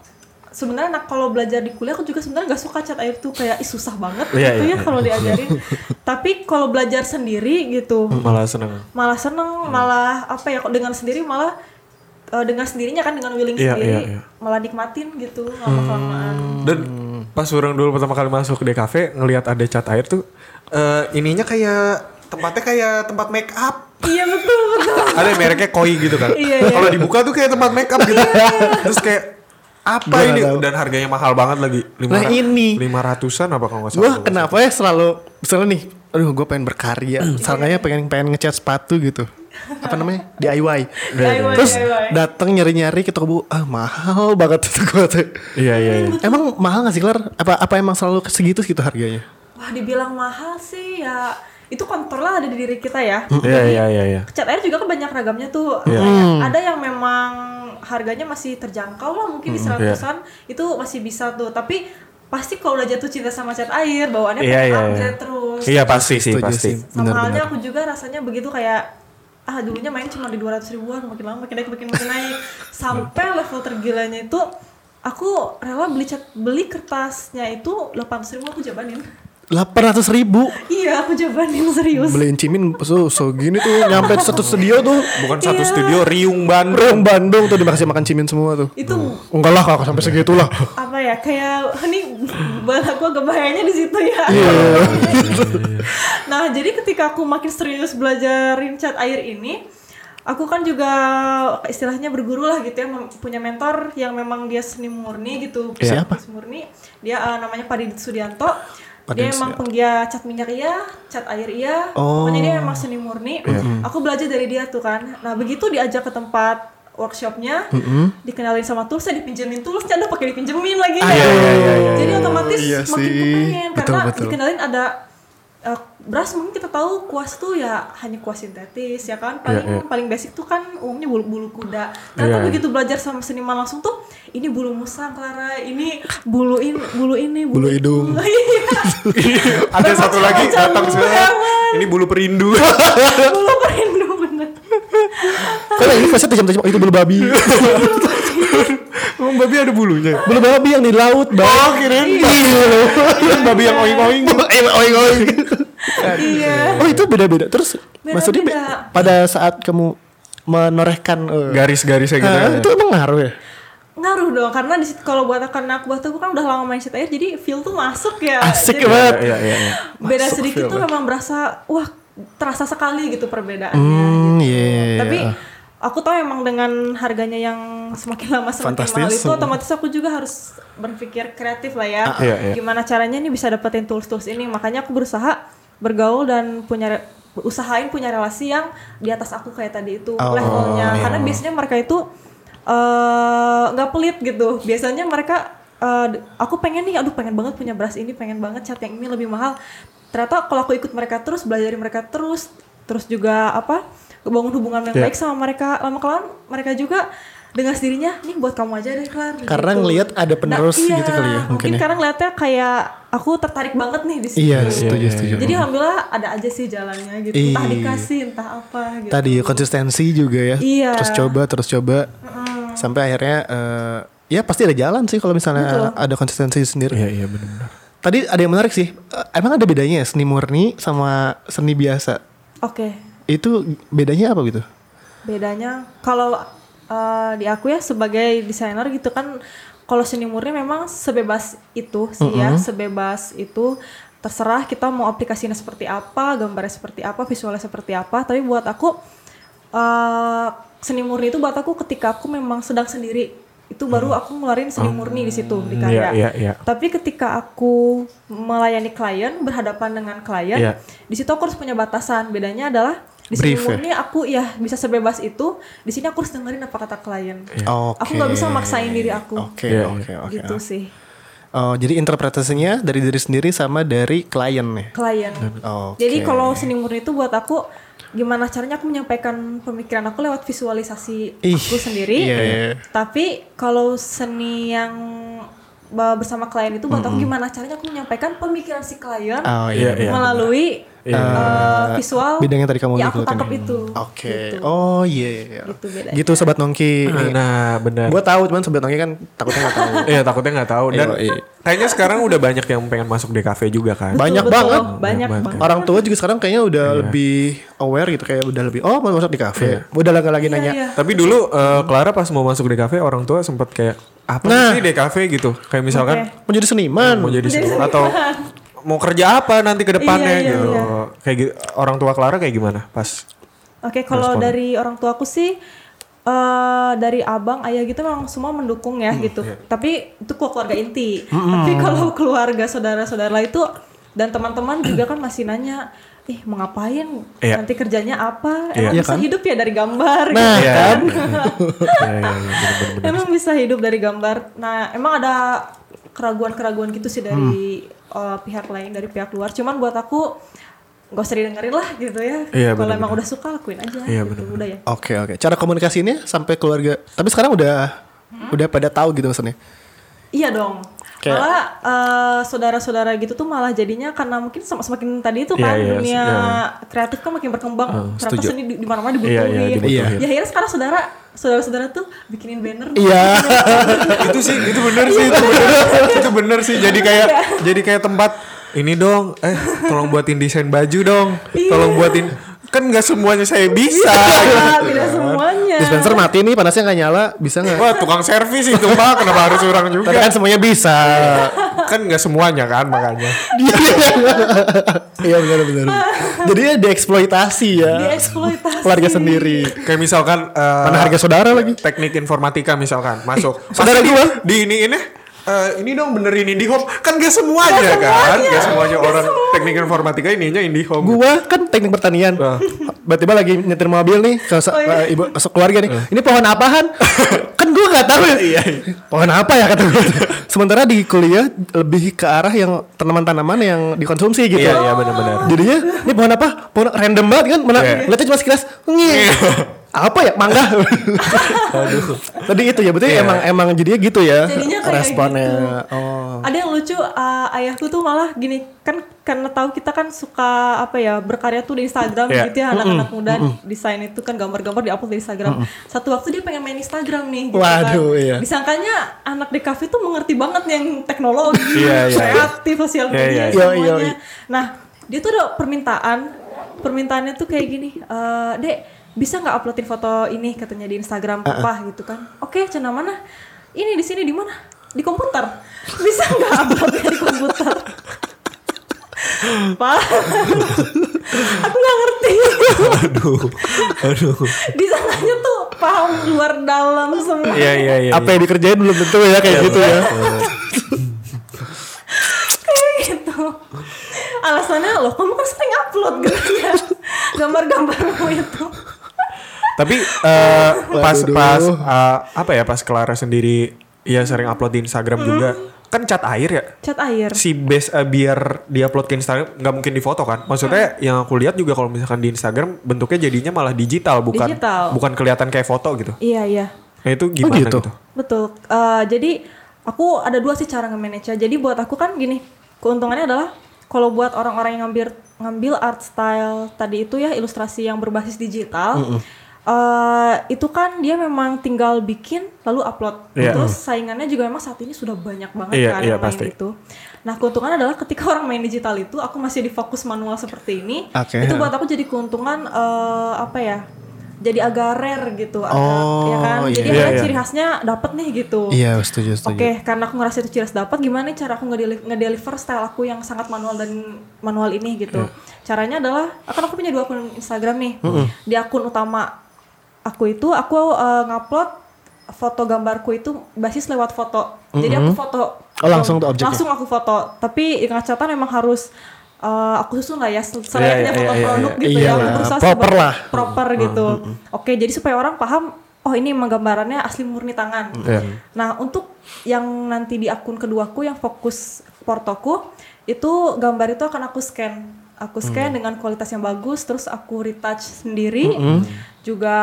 sebenarnya nah, kalau belajar di kuliah aku juga sebenarnya nggak suka cat air tuh kayak ih susah banget Iya, gitu iya, ya iya. kalau diajarin tapi kalau belajar sendiri gitu malah seneng malah seneng malah apa ya kok dengan sendiri malah eh, dengan sendirinya kan dengan willing Iya, sendiri iya, iya. malah nikmatin gitu lama kelamaan dan pas orang dulu pertama kali masuk di kafe ngelihat ada cat air tuh eh, ininya kayak tempatnya kayak tempat make up iya betul betul ada mereknya koi gitu kan Iya, iya. kalau dibuka tuh kayak tempat make up gitu terus kayak apa ini nggak tahu. dan harganya mahal banget lagi lima Nah, ini. lima ratusan apa kalau nggak salah Gua kenapa ya selalu misalnya nih, aduh gue pengen berkarya, misalnya pengen pengen ngecat sepatu gitu. Apa namanya? DIY. DIY, Terus DIY. datang nyari-nyari ke toko buku, ah mahal banget itu gue tuh. iya iya iya Emang mahal gak sih Klar? Apa apa emang selalu segitu segitu harganya? Wah dibilang mahal sih ya. Itu kontrolnya ada di diri kita ya. Iya iya iya iya. cat air juga kan banyak ragamnya tuh. Iya. Kayak ada yang memang harganya masih terjangkau lah mungkin di seratusan itu masih bisa tuh. Tapi pasti kalau udah jatuh cinta sama cat air bawaannya Iya, pengen iya, upgrade iya. terus. Iya pasti sih Setuju pasti. sih. sama halnya aku juga rasanya begitu kayak ah dulunya main cuma di 200 ribuan makin lama makin naik makin makin naik. Sampai level tergilanya itu aku rela beli cat beli kertasnya itu 800 ribu aku jabanin 800 ribu. Iya aku jabanin serius. Beliin cimin so, so gini tuh nyampe satu studio tuh. Bukan satu Iya. studio Riung Bandung. Rong Bandung tuh dikasih makan cimin semua tuh. Itu enggak lah kakak sampai segitu lah apa ya kayak ini aku agak bahayanya di situ ya. Iya. nah jadi ketika aku makin serius belajarin cat air ini aku kan juga istilahnya berguru lah gitu ya punya mentor yang memang dia seni murni gitu. Siapa? Seni murni. Dia eh, namanya Padidit Sudianto Padidit dia emang penggiat cat minyak iya cat air iya. Oh. pokoknya dia emang seni murni. Aku belajar dari dia tuh kan. Nah begitu diajak ke tempat workshopnya dikenalin sama toolsnya dipinjemin toolsnya ada pakai dipinjemin lagi iya, iya, iya, iya, jadi otomatis Iya makin kepengen karena betul. dikenalin ada uh, beras mungkin kita tahu kuas tuh ya hanya kuas sintetis ya kan paling paling basic tuh kan umumnya bulu bulu kuda ternyata Iya. begitu belajar sama seniman langsung tuh ini bulu musang Clara ini bulu ini bulu ini Bulu hidung. iya Ada satu lagi datang bulu. Ini bulu perindu. bulu perindu Kalau ini pasti tajam-tajam itu bulu babi. Emang babi ada bulunya. bulu babi yang di laut, Bang. Oh, kirain Iya. babi yang oing-oing. oing oing. iya Oh, itu beda-beda. Terus maksudnya be- Beda-beda. pada saat kamu menorehkan eh, Garis-garisnya gitu. ya. itu emang ngaruh ya? ngaruh dong karena di situ kalau buat karena aku buat aku kan udah lama main cat air jadi feel tuh masuk ya Asik Jadi banget. Iya, iya, iya. beda Masuk sedikit tuh memang berasa wah terasa sekali gitu perbedaannya Hmm, gitu. iya, iya, iya. tapi aku tahu emang dengan harganya yang semakin lama semakin Fantastis. mahal itu otomatis aku juga harus berpikir kreatif lah ya Iya, iya. gimana caranya nih bisa dapetin tools-tools ini makanya aku berusaha bergaul dan punya usahain punya relasi yang di atas aku kayak tadi itu Oh, levelnya karena biasanya mereka itu eh, nggak pelit gitu biasanya mereka d- aku pengen nih aduh pengen banget punya beras ini pengen banget cat yang ini lebih mahal ternyata kalau aku ikut mereka terus belajar dari mereka terus terus juga apa bangun hubungan yang Iya. baik sama mereka lama kelamaan mereka juga dengan sendirinya nih buat kamu aja deh Klar Karena gitu. ngelihat ada penerus iya, gitu kali ya, mungkin mungkin ya. karena ngeliatnya kayak aku tertarik banget nih di situ Iya, setuju, setuju. jadi alhamdulillah ada aja sih jalannya gitu entah Iya. dikasih entah apa gitu Tadi konsistensi juga ya. Iya. Terus coba, terus coba. Sampai akhirnya eh, ya pasti ada jalan sih kalau misalnya Betul. ada konsistensi sendiri. Iya, iya benar. Tadi ada yang menarik sih. Eh, emang ada bedanya ya seni murni sama seni biasa? oke Itu bedanya apa gitu? bedanya kalau uh, di aku ya sebagai desainer gitu kan kalau seni murni memang sebebas itu sih ya sebebas itu terserah kita mau aplikasinya seperti apa gambarnya seperti apa visualnya seperti apa tapi buat aku uh, seni murni itu buat aku ketika aku memang sedang sendiri itu baru aku ngeluarin seni murni di situ di karya. Iya, iya, iya. Tapi ketika aku melayani klien berhadapan dengan klien, Iya. di situ aku harus punya batasan. Bedanya adalah di seni Brief ya? murni aku ya bisa sebebas itu. Di sini aku harus dengerin apa kata klien. Oke. Aku nggak bisa maksain diri aku. Oke, Iya, oke, oke. Gitu sih. Oh, jadi interpretasinya dari diri sendiri sama dari klien nih. Klien. Oke. Jadi kalau seni murni itu buat aku gimana caranya aku menyampaikan pemikiran aku lewat visualisasi Ih, aku sendiri. iya, iya. Tapi kalau seni yang bersama klien itu buat aku gimana caranya aku menyampaikan pemikiran si klien Oh Iya, iya. iya. melalui eh, visual Bidang yang tadi kamu ya aku tangkap itu. Oke. Gitu. Oh iya. iya. Gitu bedanya. Gitu sobat nongki. Nah, benar. Gue tahu cuman sobat nongki kan takutnya nggak tahu. Iya takutnya nggak tahu dan Iya, iya. kayaknya sekarang udah banyak yang pengen masuk di cafe juga kan. Betul, Banyak betul. banget. Banyak Banyak banget. Orang tua juga sekarang kayaknya udah Iya. lebih aware gitu kayak udah lebih oh mau masuk di kafe. Udah nggak lagi Iya, nanya. iya. Tapi dulu eh, Clara pas mau masuk di cafe orang tua sempat kayak apa Nah. sih di cafe gitu. Kayak misalkan Oke. Mau jadi seniman. mau jadi seniman atau mau kerja apa nanti ke depannya Iya, iya, gitu. iya. Kayak gitu. Orang tua Clara kayak gimana pas Oke, kalau Respon. dari orang tuaku sih eh dari abang, ayah gitu memang semua mendukung ya gitu. iya. Tapi itu keluarga inti. Tapi kalau keluarga saudara-saudara itu dan teman-teman juga kan masih nanya, ih mau ngapain? Iya. Nanti kerjanya apa? Iya. Emang Iya bisa kan? hidup ya dari gambar? Nah, gitu kan? Iya, iya, iya, emang bisa hidup dari gambar. Nah, emang ada keraguan-keraguan gitu sih dari Hmm. eh, pihak lain, dari pihak luar. Cuman buat aku nggak usah didengerin lah gitu ya. Iya, Kalau emang udah suka lakuin aja. Iya, gitu. Udah ya. Oke oke. Cara komunikasinya sampai keluarga. Tapi sekarang udah udah pada tahu gitu maksudnya. Iya dong. Kayak- Malah eh, saudara-saudara gitu tuh malah jadinya karena mungkin sem- semakin tadi itu Iya, kan iya, dunia iya. kreatif kan makin berkembang. Uh, Ternyata setuju. seni di, di mana-mana Iya, iya, dibutuhin. dibutuhin. Ya akhirnya sekarang saudara saudara-saudara tuh bikinin banner. Iya. itu sih itu bener sih itu bener itu bener sih jadi kayak jadi kayak tempat ini dong eh tolong buatin desain baju dong tolong buatin kan nggak semuanya saya bisa Iya, tidak semuanya. Dispenser mati nih panasnya nggak nyala, bisa nggak? wah tukang servis itu mah kenapa harus orang juga Tapi kan semuanya bisa. kan nggak semuanya kan makanya Iya benar benar. Jadi ya dieksploitasi ya. Dieksploitasi. Keluarga sendiri. kayak misalkan eh, Mana harga saudara lagi? teknik informatika misalkan masuk saudara gua. di, di ini ini eh, ini dong benerin IndiHome kan gak semuanya kan gak semuanya orang teknik informatika ininya IndiHome Gua kan teknik pertanian. Ah. Tiba-tiba lagi nyetir mobil nih ke Oh, iya. eh, ibu ke keluarga nih. Ini pohon apaan? kan gua nggak tahu. Iya, Pohon apa ya kata gua. Sementara di kuliah lebih ke arah yang tanaman-tanaman yang dikonsumsi gitu. iya iya benar-benar Jadinya ini pohon apa? Pohon random banget kan? Mana Iya. lihatnya cuma sekilas. Apa ya? Mangga. Tadi itu ya berarti Iya. emang emang jadinya gitu ya Jadinya kayak responnya. gitu. Oh. Ada yang lucu uh, ayahku tuh malah gini kan karena tahu kita kan suka apa ya berkarya tuh di Instagram Iya. gitu ya anak-anak muda desain itu kan gambar-gambar diupload di Instagram. Satu waktu dia pengen main Instagram nih gitu Waduh, kan. iya. Disangkanya anak di kafe tuh mengerti banget yang teknologi, Iya, iya. kreatif, sosial Iya, media iya. Yo, semuanya. yo, yo. Nah, dia tuh ada permintaan permintaannya tuh kayak gini, eh Dek, bisa nggak uploadin foto ini katanya di Instagram papa gitu kan? Oke, channel mana? Ini di sini di mana? Di komputer. Bisa nggak uploadnya di komputer? Pak, aku nggak ngerti. aduh aduh Disangkanya tuh paham luar dalam semua. iya iya iya apa yang dikerjain belum tentu ya kayak gitu ya. kayak gitu alasannya loh kamu kan sering upload gitu ya gambar-gambarmu itu Tapi eh, pas Waduh. pas eh, apa ya pas Clara sendiri ya sering upload di Instagram juga. Kan cat air ya? Cat air. Si base eh, biar diupload ke Instagram nggak mungkin di foto kan? Maksudnya yang aku lihat juga kalau misalkan di Instagram bentuknya jadinya malah digital bukan Digital. bukan kelihatan kayak foto gitu. Iya iya. Nah itu gimana gitu? gitu, betul. Eh, jadi aku ada dua sih cara nge-manage jadi buat aku kan gini keuntungannya adalah kalau buat orang-orang yang ngambil ngambil art style tadi itu ya ilustrasi yang berbasis digital eh, itu kan dia memang tinggal bikin lalu upload Iya. terus saingannya juga memang saat ini sudah banyak banget Iya, kan iya, yang main pasti. itu nah keuntungan adalah ketika orang main digital itu aku masih di fokus manual seperti ini Oke. itu buat aku jadi keuntungan eh, apa ya jadi agak rare gitu agak, Oh, ya kan iya. jadi Iya, ada iya. ciri khasnya dapat nih gitu Iya setuju setuju. Oke, karena aku ngerasa itu ciri khas dapat, gimana nih cara aku ngedeli- ngedeliver style aku yang sangat manual dan manual ini gitu. Caranya adalah, akan aku punya dua akun Instagram nih. Di akun utama aku itu, aku uh, ngupload foto gambarku itu basis lewat foto. Jadi aku foto. Oh, langsung tuh objeknya? Langsung aku foto. Tapi dengan catatan memang harus uh, aku susun lah ya sel- selayaknya iya, foto iya, produk iya. gitu Iya ya. Berusaha proper lah. Proper gitu. Oke, jadi supaya orang paham, oh ini emang gambarannya asli murni tangan. Iya. Nah, untuk yang nanti di akun keduaku yang fokus portoku, itu gambar itu akan aku scan. Aku scan dengan kualitas yang bagus, terus aku retouch sendiri. Juga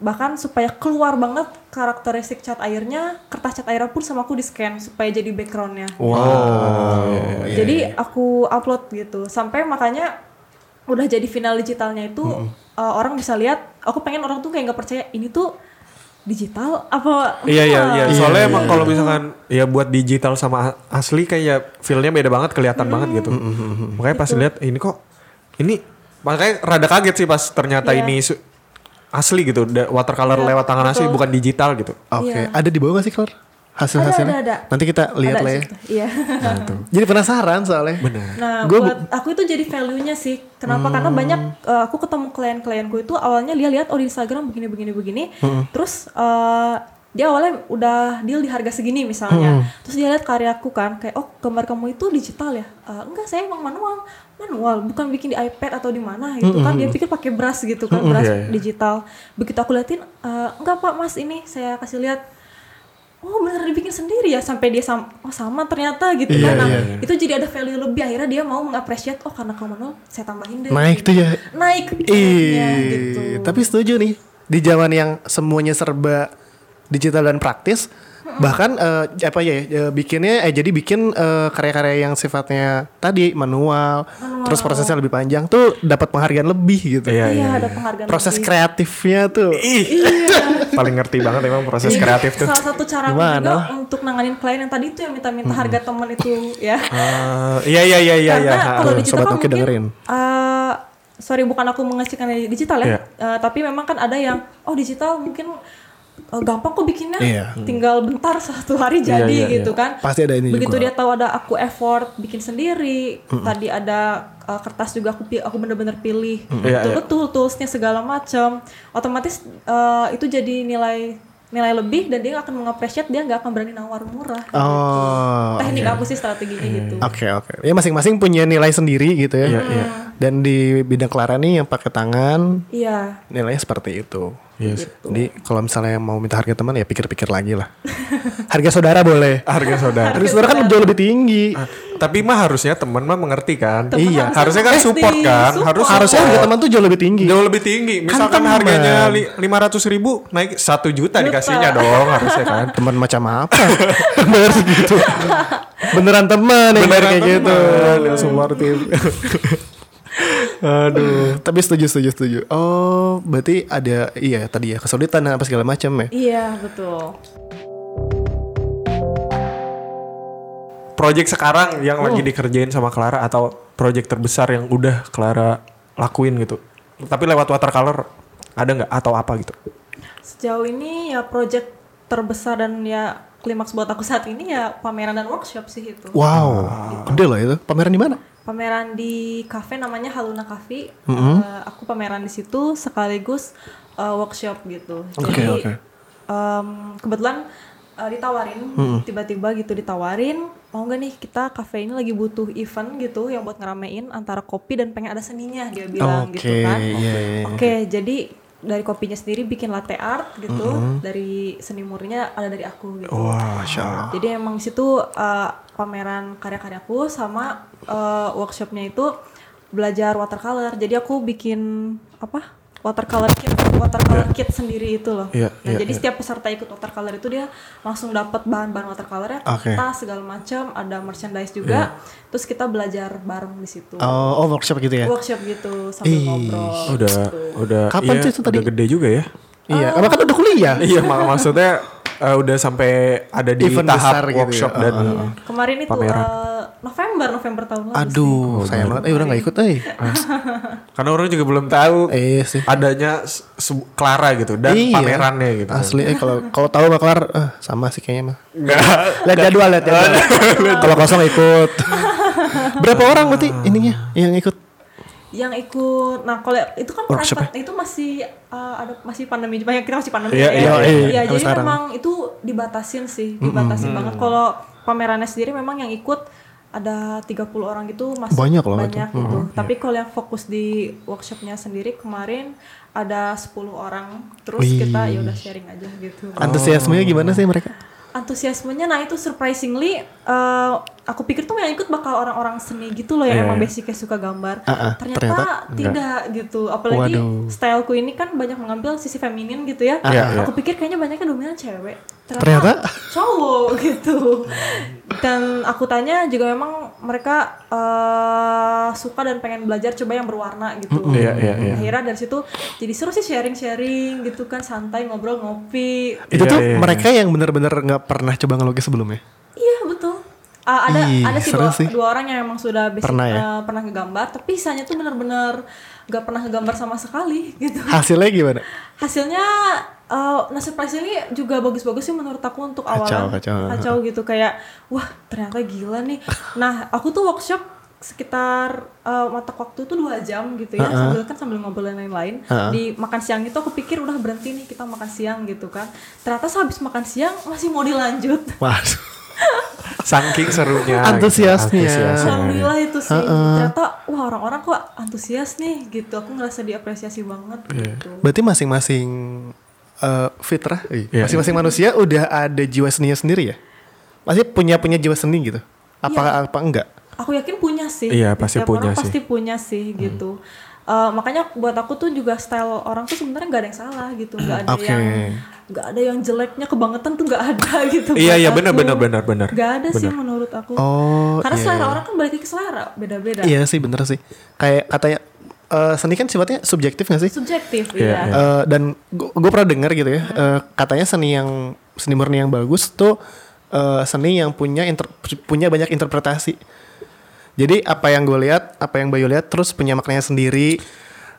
bahkan supaya keluar banget karakteristik cat airnya, kertas cat airnya pun sama aku di scan supaya jadi backgroundnya. Wow. iya, Jadi aku upload gitu. Sampai makanya udah jadi final digitalnya itu uh, orang bisa lihat. Aku pengen orang tuh kayak nggak percaya ini tuh digital apa? Iya iya iya. enggak?" Soalnya emang kalau misalkan ya buat digital sama asli kayak feelnya beda banget, kelihatan Hmm. banget gitu. Makanya pas lihat ini kok ini makanya rada kaget sih pas ternyata Iya. ini asli gitu, watercolor Iya, lewat tangan asli bukan digital gitu. Oke, Iya. ada di bawah gak sih Claire? Hasil-hasilnya? Ada, ada, ada. Nanti kita lihat lah ya. Iya. Jadi penasaran soalnya. Benar. Nah, Gua buat aku itu jadi value-nya sih. Kenapa? Karena banyak uh, aku ketemu klien-klienku itu awalnya dia lihat oh di Instagram begini begini begini. Terus uh, dia awalnya udah deal di harga segini misalnya. Terus dia lihat karyaku kan kayak oh gambar kamu itu digital ya? "Eh, enggak, saya emang manual. Manual, bukan bikin di iPad atau di mana gitu kan. Dia pikir pakai brush gitu kan, brush Iya, iya. digital. Begitu aku liatin "Eh, enggak Pak, Mas ini saya kasih lihat oh bener dibikin sendiri ya sampai dia sama oh sama ternyata gitu Iya, kan nah, iya, iya. itu jadi ada value lebih akhirnya dia mau mengapresiasi oh karena kamu manual saya tambahin deh Naik tuh ya. naik rate-nya gitu tapi setuju nih di zaman yang semuanya serba digital dan praktis, Bahkan eh, apa ya eh, bikinnya eh jadi bikin eh, karya-karya yang sifatnya tadi manual, terus prosesnya lebih panjang tuh dapat penghargaan lebih gitu. Iya, Iya, iya. ada penghargaan. Proses lebih. kreatifnya tuh. Ih, paling ngerti banget emang proses Jadi, kreatif tuh. Salah satu cara Gimana? juga untuk nanganin klien yang tadi itu yang minta-minta harga teman itu ya. Ah, iya iya iya iya iya. Karena kalau Tuh, digital Sobat kan mungkin dengerin. eh, sorry bukan aku mengasihkan digital ya, Iya. Eh, tapi memang kan ada yang oh digital mungkin eh, gampang kok bikinnya, Iya. tinggal bentar satu hari Iya, jadi iya, iya. gitu kan. Pasti ada ini Begitu juga. dia tahu ada aku effort bikin sendiri, tadi ada eh, kertas juga aku aku bener-bener pilih, Iya, betul iya. betul toolsnya segala macam, otomatis eh, itu jadi nilai nilai lebih dan dia akan mengapresiasi dia nggak akan berani nawar murah. Oh. Teknik aku sih strateginya gitu. Oke oke. Ya masing-masing punya nilai sendiri gitu ya. Iya, iya. Dan di bidang Clara nih yang pakai tangan Iya. nilainya seperti itu. Yes. Jadi kalau misalnya mau minta harga teman ya pikir-pikir lagi lah. harga saudara boleh. Harga saudara. Harga saudara kan jauh lebih tinggi. Ah, Tapi mah harusnya teman mah mengerti kan. Temen Iya. Harusnya kan support kan. support. Harus Harusnya harga teman tuh jauh lebih tinggi. jauh lebih tinggi. Misalkan teman. harganya lima ratus ribu naik satu juta dikasihnya dong harusnya kan. Teman macam apa? Bayar segitu. Beneran teman yang bayar kayak gitu. yang suportif. Aduh, tapi setuju setuju setuju. Oh, berarti ada iya tadi ya kesulitan dan apa segala macam ya. Iya betul. Project sekarang yang lagi dikerjain sama Clara atau project terbesar yang udah Clara lakuin gitu. Tapi lewat watercolor ada nggak atau apa gitu? Sejauh ini ya project terbesar dan ya klimaks buat aku saat ini ya pameran dan workshop sih itu. Wow, gede loh itu. Pameran di mana? Pameran di cafe namanya Haluna Cafe. Eh, aku pameran di situ sekaligus eh, workshop gitu. Oke, Jadi oke. em, kebetulan eh, ditawarin tiba-tiba gitu ditawarin mau nggak nih kita cafe ini lagi butuh event gitu yang buat ngeramein antara kopi dan pengen ada seninya dia bilang gitu Oke, kan. iya, iya. Oke, jadi dari kopinya sendiri bikin latte art gitu, dari seni murninya ada dari aku gitu. Wah, Allah. Jadi emang di situ uh, pameran karya-karyaku sama uh, workshopnya itu belajar watercolor. Jadi aku bikin apa? Watercolor kit, watercolor kit sendiri itu loh. Iya, nah, iya, jadi iya. setiap peserta ikut watercolor itu dia langsung dapat bahan-bahan watercolornya, Oke. tas segala macam, ada merchandise juga. Terus kita belajar bareng di situ. Oh, oh, workshop gitu ya? Workshop gitu sambil Ih, ngobrol. Udah udah Kapan iya, sih itu tadi? Udah gede juga ya. Iya, karena kan udah kuliah. iya mak maksudnya eh, udah sampai ada di Event tahap besar gitu ya. workshop dan Kemarin itu Pameran. uh, November, November tahun lalu. sih. Aduh, sayang banget. Eh, udah gak ikut, eh. karena orang juga belum tahu Eh, sih. adanya Clara gitu dan Iya. pamerannya gitu. Asli, eh kalau kalau tahu mah kelar, eh, sama sih kayaknya mah. Enggak. Lihat jadwal, lihat jadwal. kalau kosong ikut. Berapa orang berarti ininya yang ikut? Yang ikut nah kalau itu kan private itu masih uh, ada masih pandemi banyak kita masih pandemi Iya, ya iya, iya. Iya, jadi sekarang. memang itu dibatasin sih dibatasin banget kalau pamerannya sendiri memang yang ikut ada 30 orang gitu masih Banyak loh itu. banyak gitu tapi kalau yang fokus di workshopnya sendiri kemarin ada 10 orang terus Wih. kita ya udah sharing aja gitu Antusiasmenya gimana sih mereka? antusiasmenya nah itu surprisingly eh, aku pikir tuh yang ikut bakal orang-orang seni gitu loh yang Iya, emang iya. basicnya suka gambar Ah, ah, ternyata, ternyata tidak gitu apalagi Waduh. styleku ini kan banyak mengambil sisi feminin gitu ya Iya, iya. aku pikir kayaknya banyaknya dominan cewek Ternyata? cowok gitu dan aku tanya juga memang mereka eh, suka dan pengen belajar coba yang berwarna gitu Iya, iya, iya. akhirnya dari situ jadi seru sih sharing-sharing gitu kan santai ngobrol ngopi Itu Iya, tuh iya. mereka yang benar-benar nggak pernah coba ngelukis sebelumnya. Ah, ada Ih, ada sih dua, sih. dua orang yang emang sudah basic, Pernah ya? eh, pernah ngegambar, tapi sisanya tuh benar-benar gak pernah ngegambar sama sekali gitu. Hasilnya gimana? Hasilnya eh nah surprisingly juga bagus-bagus sih menurut aku untuk Kacau, awalnya. kacau. gitu kayak wah ternyata gila nih. Nah aku tuh workshop sekitar eh, mata waktu tuh dua jam gitu ya sambil kan sambil ngobrol dan lain-lain di makan siang itu aku pikir udah berhenti nih kita makan siang gitu kan ternyata sehabis makan siang masih mau dilanjut Waduh. Saking serunya. Antusiasnya. gitu. Antusiasnya. Alhamdulillah itu sih. Ternyata wah orang-orang kok antusias nih gitu. Aku ngerasa diapresiasi banget gitu. Berarti masing-masing eh, fitrah, eh, Iya. masing-masing manusia udah ada jiwa seninya sendiri ya? Masih punya punya jiwa seni gitu? Apa apa enggak? Aku yakin punya sih. Iya, pasti Setiap punya orang sih. pasti punya sih gitu. Eh, makanya buat aku tuh juga style orang tuh sebenarnya nggak ada yang salah gitu. Nggak ada Oke. yang nggak ada yang jeleknya kebangetan tuh nggak ada gitu Iya, iya, benar, benar, benar, benar. nggak ada sih menurut aku Oh, karena iya, selera iya. orang kan balik ke selera beda-beda Iya sih bener sih. Kayak katanya eh, seni kan sifatnya subjektif gak sih? subjektif Iya, iya iya. Eh, dan gue pernah dengar gitu ya, eh, katanya seni yang seni murni yang bagus tuh eh, seni yang punya inter- punya banyak interpretasi. Jadi apa yang gue lihat, apa yang Bayu lihat, terus punya maknanya sendiri.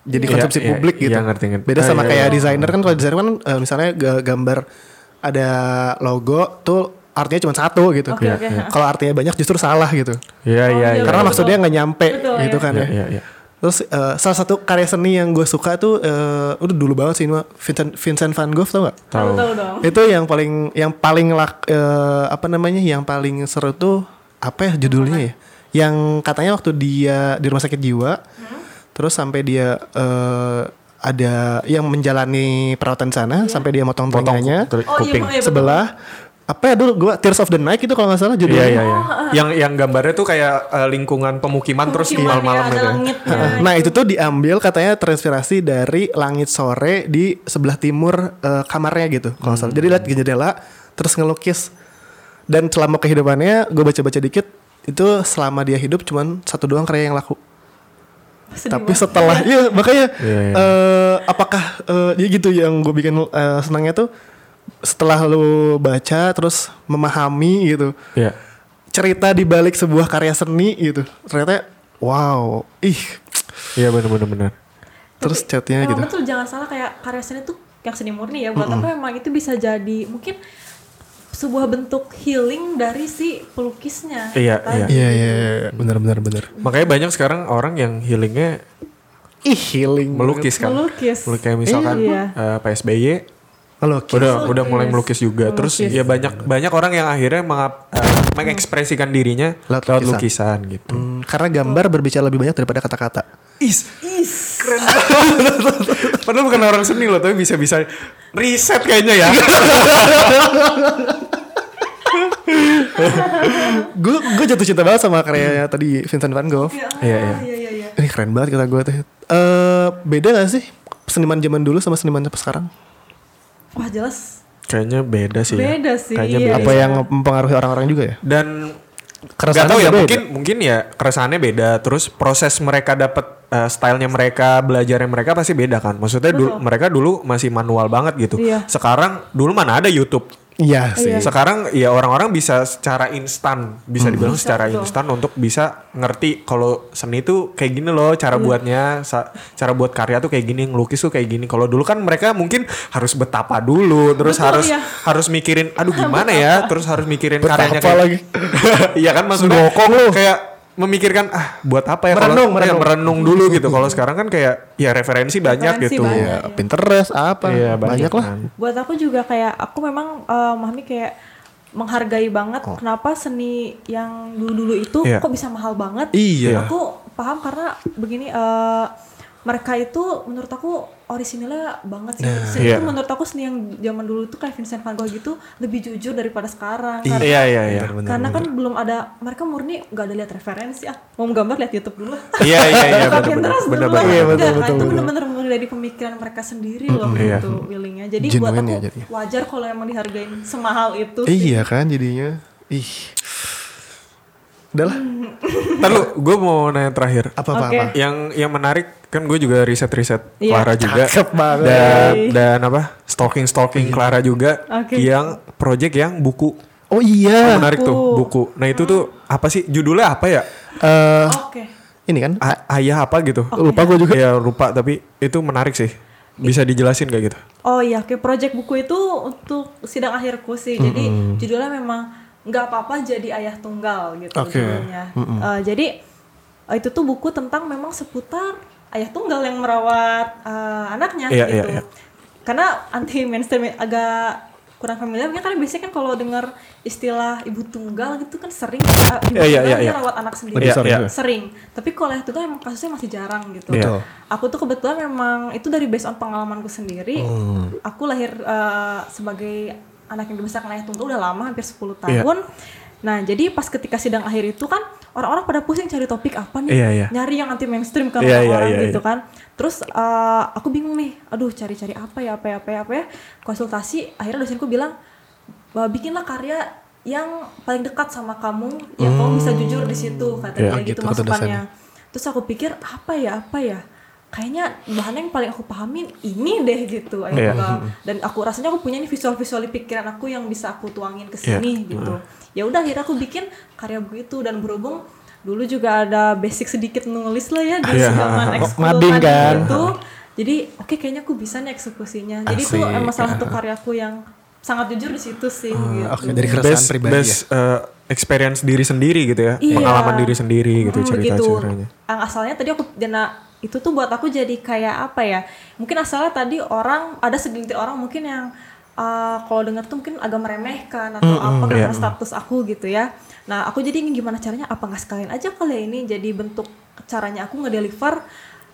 Jadi Iya, konsumsi iya, publik gitu. iya, ngerti, ngerti. Beda Ah, sama iya, kayak iya. desainer kan, kalau desainer kan eh, misalnya ga- gambar ada logo tuh artinya cuma satu gitu. Oke, oke. Kalau artinya banyak justru salah gitu. Iya, iya, iya, iya. Karena maksudnya nggak nyampe Betul, gitu iya. kan Iya, ya. iya, iya. Terus eh, salah satu karya seni yang gue suka tuh eh, udah dulu banget sih ini Vincent Vincent van Gogh tau gak? tahu Tahu. tahu dong Itu yang paling yang paling lak, eh, apa namanya yang paling seru tuh apa ya judulnya ya? Yang katanya waktu dia di rumah sakit jiwa, terus sampai dia eh, ada yang menjalani perawatan di sana sampai dia motong Potong telinganya oh iya, kuping. iya betul. sebelah apa ya dulu gua Tears of the Night itu kalau nggak salah Iya, judulnya. iya, iya. Yang yang gambarnya tuh kayak eh, lingkungan pemukiman, terus Pemukiman, malam-malam ya, ada gitu. ya. Nah itu tuh diambil katanya terinspirasi dari langit sore di sebelah timur eh, kamarnya gitu kalau nggak salah. Jadi lihat ke jendela terus ngelukis dan selama kehidupannya gue baca-baca dikit itu selama dia hidup cuman satu doang karya yang laku. Sedih Tapi banget. setelah iya makanya Iya, iya. eh, apakah eh, ya gitu yang gue bikin eh, senangnya tuh setelah lu baca terus memahami gitu Iya. cerita di balik sebuah karya seni gitu ternyata wow ih Iya, benar benar benar. terus chatnya gitu betul jangan salah kayak karya seni tuh yang seni murni ya buat aku emang itu bisa jadi mungkin sebuah bentuk healing dari si pelukisnya Iya, iya. iya iya iya benar benar benar Makanya banyak sekarang orang yang healingnya ih healing melukis kan. Melukis. Melukis kayak misalkan Iya. eh, PSBY melukis udah udah mulai Melukis. melukis juga. Terus Melukis. ya banyak banyak orang yang akhirnya mengap- eh, mengekspresikan dirinya Lewat lewat, lukisan. lukisan gitu. Hmm, karena gambar berbicara lebih banyak daripada kata-kata Is, keren Padahal bukan orang seni loh, tapi bisa-bisa riset kayaknya ya. gue gue jatuh cinta banget sama karyanya tadi Vincent Van Gogh Iya, Iya, iya. iya, iya, iya. ini keren banget kata gue tuh Eh, beda gak sih seniman zaman dulu sama seniman sekarang Wah jelas Kayaknya beda sih. ya. Beda sih, Kayaknya iya. beda. apa yang mempengaruhi orang-orang juga ya Dan Keresahannya Gak tau ya beda. mungkin mungkin ya keresahannya beda. Terus proses mereka dapat eh, stylenya mereka belajarnya mereka pasti beda kan. Maksudnya dulu mereka dulu masih manual banget gitu. Iya. sekarang dulu mana ada YouTube iya sih sekarang ya orang-orang bisa secara instan bisa dibilang Bisa, secara betul. instan untuk bisa ngerti kalau seni tuh kayak gini loh cara Iya. buatnya sa- cara buat karya tuh kayak gini ngelukis tuh kayak gini kalau dulu kan mereka mungkin harus betapa dulu terus Betul, harus iya. harus mikirin aduh gimana ya terus harus mikirin karyanya Betapa kayak lagi. iya kan maksudnya kayak memikirkan ah buat apa ya kalau- Merenung, ya, merenung. merenung dulu gitu kalau sekarang kan kayak ya referensi banyak Referensi gitu banyak. ya Pinterest apa Iya, banyak, banyak lah kan. buat aku juga kayak aku memang eh, memahami kayak menghargai banget kenapa seni yang dulu-dulu itu Oh. Iya. kok bisa mahal banget Iya. aku paham karena begini eh, mereka itu menurut aku orisinilnya banget sih Iya. itu menurut aku seni yang zaman dulu tuh kayak Vincent van Gogh gitu lebih jujur daripada sekarang Iya. karena, iya iya iya karena kan belum ada mereka murni nggak ada lihat referensi ah mau gambar lihat YouTube dulu lah iya iya iya Pinterest benar dulu lah. benar Iya, betul, itu mulai dari pemikiran mereka sendiri loh Iya. gitu willingnya jadi buat Genuine aku ya jadinya. wajar kalau emang dihargain semahal itu sih. iya kan jadinya ih udah lah Ntar lu, gue mau nanya terakhir. apa apa Oke. apa Yang yang menarik kan gue juga riset-riset Iya. Clara juga. Cakep banget. Dan dan apa? Stalking-stalking Clara juga Oke. yang project yang buku. oh iya menarik tuh buku. Nah, itu tuh apa sih judulnya apa ya? Eh, oke ini kan A- ayah apa gitu. lupa gue juga Ya lupa tapi itu menarik sih. Bisa dijelasin kayak gitu. oh iya oke project buku itu untuk sidang akhirku sih jadi judulnya memang nggak apa-apa jadi ayah tunggal gitu Oke. judulnya Eh, jadi eh, itu tuh buku tentang memang seputar ayah tunggal yang merawat eh, anaknya Iya, gitu iya, iya. karena anti mainstream agak kurang familiar mungkin kan biasanya kan kalau dengar istilah ibu tunggal gitu kan sering eh, ibu iya, tunggal iya, dia iya. rawat anak sendiri Iya, iya. sorry. sering tapi kalau yang itu tuh emang kasusnya masih jarang gitu Iya. aku tuh kebetulan memang itu dari based on pengalamanku sendiri aku lahir eh, sebagai anak yang dibesarkan ayah tunggal udah lama hampir 10 Iya. tahun Nah, jadi pas ketika sidang akhir itu kan orang-orang pada pusing cari topik apa nih, Iya, iya. nyari yang anti mainstream kan Iya, iya, orang-orang iya, gitu iya. kan. Terus eh, aku bingung nih, aduh cari-cari apa ya, apa ya, apa ya, apa ya. Konsultasi, akhirnya dosenku bilang, "Bah, bikinlah karya yang paling dekat sama kamu, yang kamu bisa jujur di situ, katanya Iya, gitu, gitu masukannya. Terus aku pikir apa ya, apa ya? Kayaknya bahan yang paling aku pahamin ini deh gitu. Ayo Iya. gua- Dan aku rasanya aku punya nih visual-visual di pikiran aku yang bisa aku tuangin ke sini Iya. gitu. Ya udah akhirnya aku bikin karya begitu dan berhubung dulu juga ada basic sedikit nulis lah ya di Iya. zaman ekskul kan. gitu. Jadi oke kayaknya aku bisa nih eksekusinya. Jadi itu Asik. emang salah satu karyaku yang sangat jujur di situ sih gitu. Oke, dari keresahan best, pribadi best uh, experience diri sendiri gitu ya Iya. pengalaman diri sendiri gitu Hmm, cerita begitu. ceritanya Yang asalnya tadi aku dana itu tuh buat aku jadi kayak apa ya? Mungkin asalnya tadi orang ada segelintir orang mungkin yang uh, kalau dengar tuh mungkin agak meremehkan atau apa karena status aku gitu ya. Nah aku jadi ingin gimana caranya? Apa nggak sekalian aja kali ya ini jadi bentuk caranya aku ngedeliver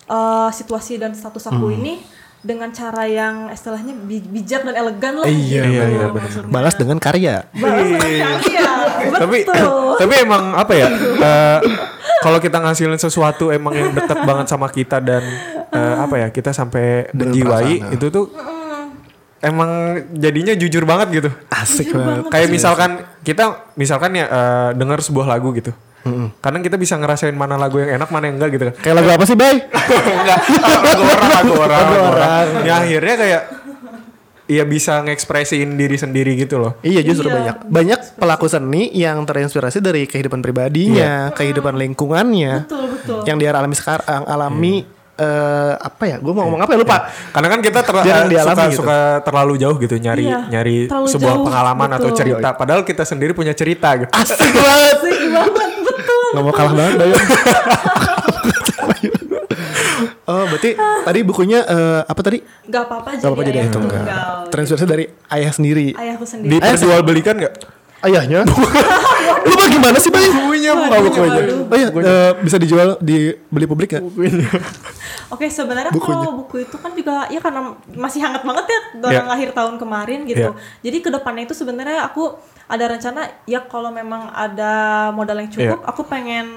uh, situasi dan status aku ini dengan cara yang istilahnya bi- bijak dan elegan lah. Iya, gitu iya, iya, maksudnya. balas dengan karya Balas dengan karya. tapi Betul. tapi emang apa ya eh, kalau kita ngasilin sesuatu emang yang dekat banget sama kita dan eh, apa ya kita sampai menjiwai perasaan, itu tuh emang jadinya jujur banget gitu. Asik Jujur banget. banget. kayak misalkan kita misalkan ya eh, dengar sebuah lagu gitu. Kadang kita bisa ngerasain mana lagu yang enak mana yang enggak gitu kan. Kayak lagu apa sih bay? Enggak lagu orang lagu orang Lagu orang. ya akhirnya kayak Iya bisa ngekspresiin diri sendiri gitu loh. Iya justru Iya. banyak banyak pelaku seni yang terinspirasi dari kehidupan pribadinya, kehidupan lingkungannya, Betul betul. yang dia alami sekarang, alami eh, apa ya? Gue mau ngomong apa ya lupa. Karena kan kita ter- Jarang eh, suka, gitu. suka terlalu jauh gitu nyari Iya, nyari terlalu sebuah jauh, pengalaman atau betul. cerita. Padahal kita sendiri punya cerita gitu. Asik banget. Asik banget betul. Gak mau kalah banget Bayu. oh berarti tadi bukunya eh, apa tadi? Gak apa-apa jadi, Gak apa-apa jadi ayah tunggal. Terinspirasi dari ayah sendiri. Ayahku sendiri. Diperjualbelikan nggak? Ayahnya? Lu bagaimana sih Bay? Bukunya Waduh, bukunya. Oh iya, eh, bisa dijual dibeli publik gak? Oke sebenarnya Bukunya. kalau buku itu kan juga ya karena masih hangat banget ya dari Iya. akhir tahun kemarin gitu. Iya. Jadi ke depannya itu sebenarnya aku ada rencana ya kalau memang ada modal yang cukup, Iya. aku pengen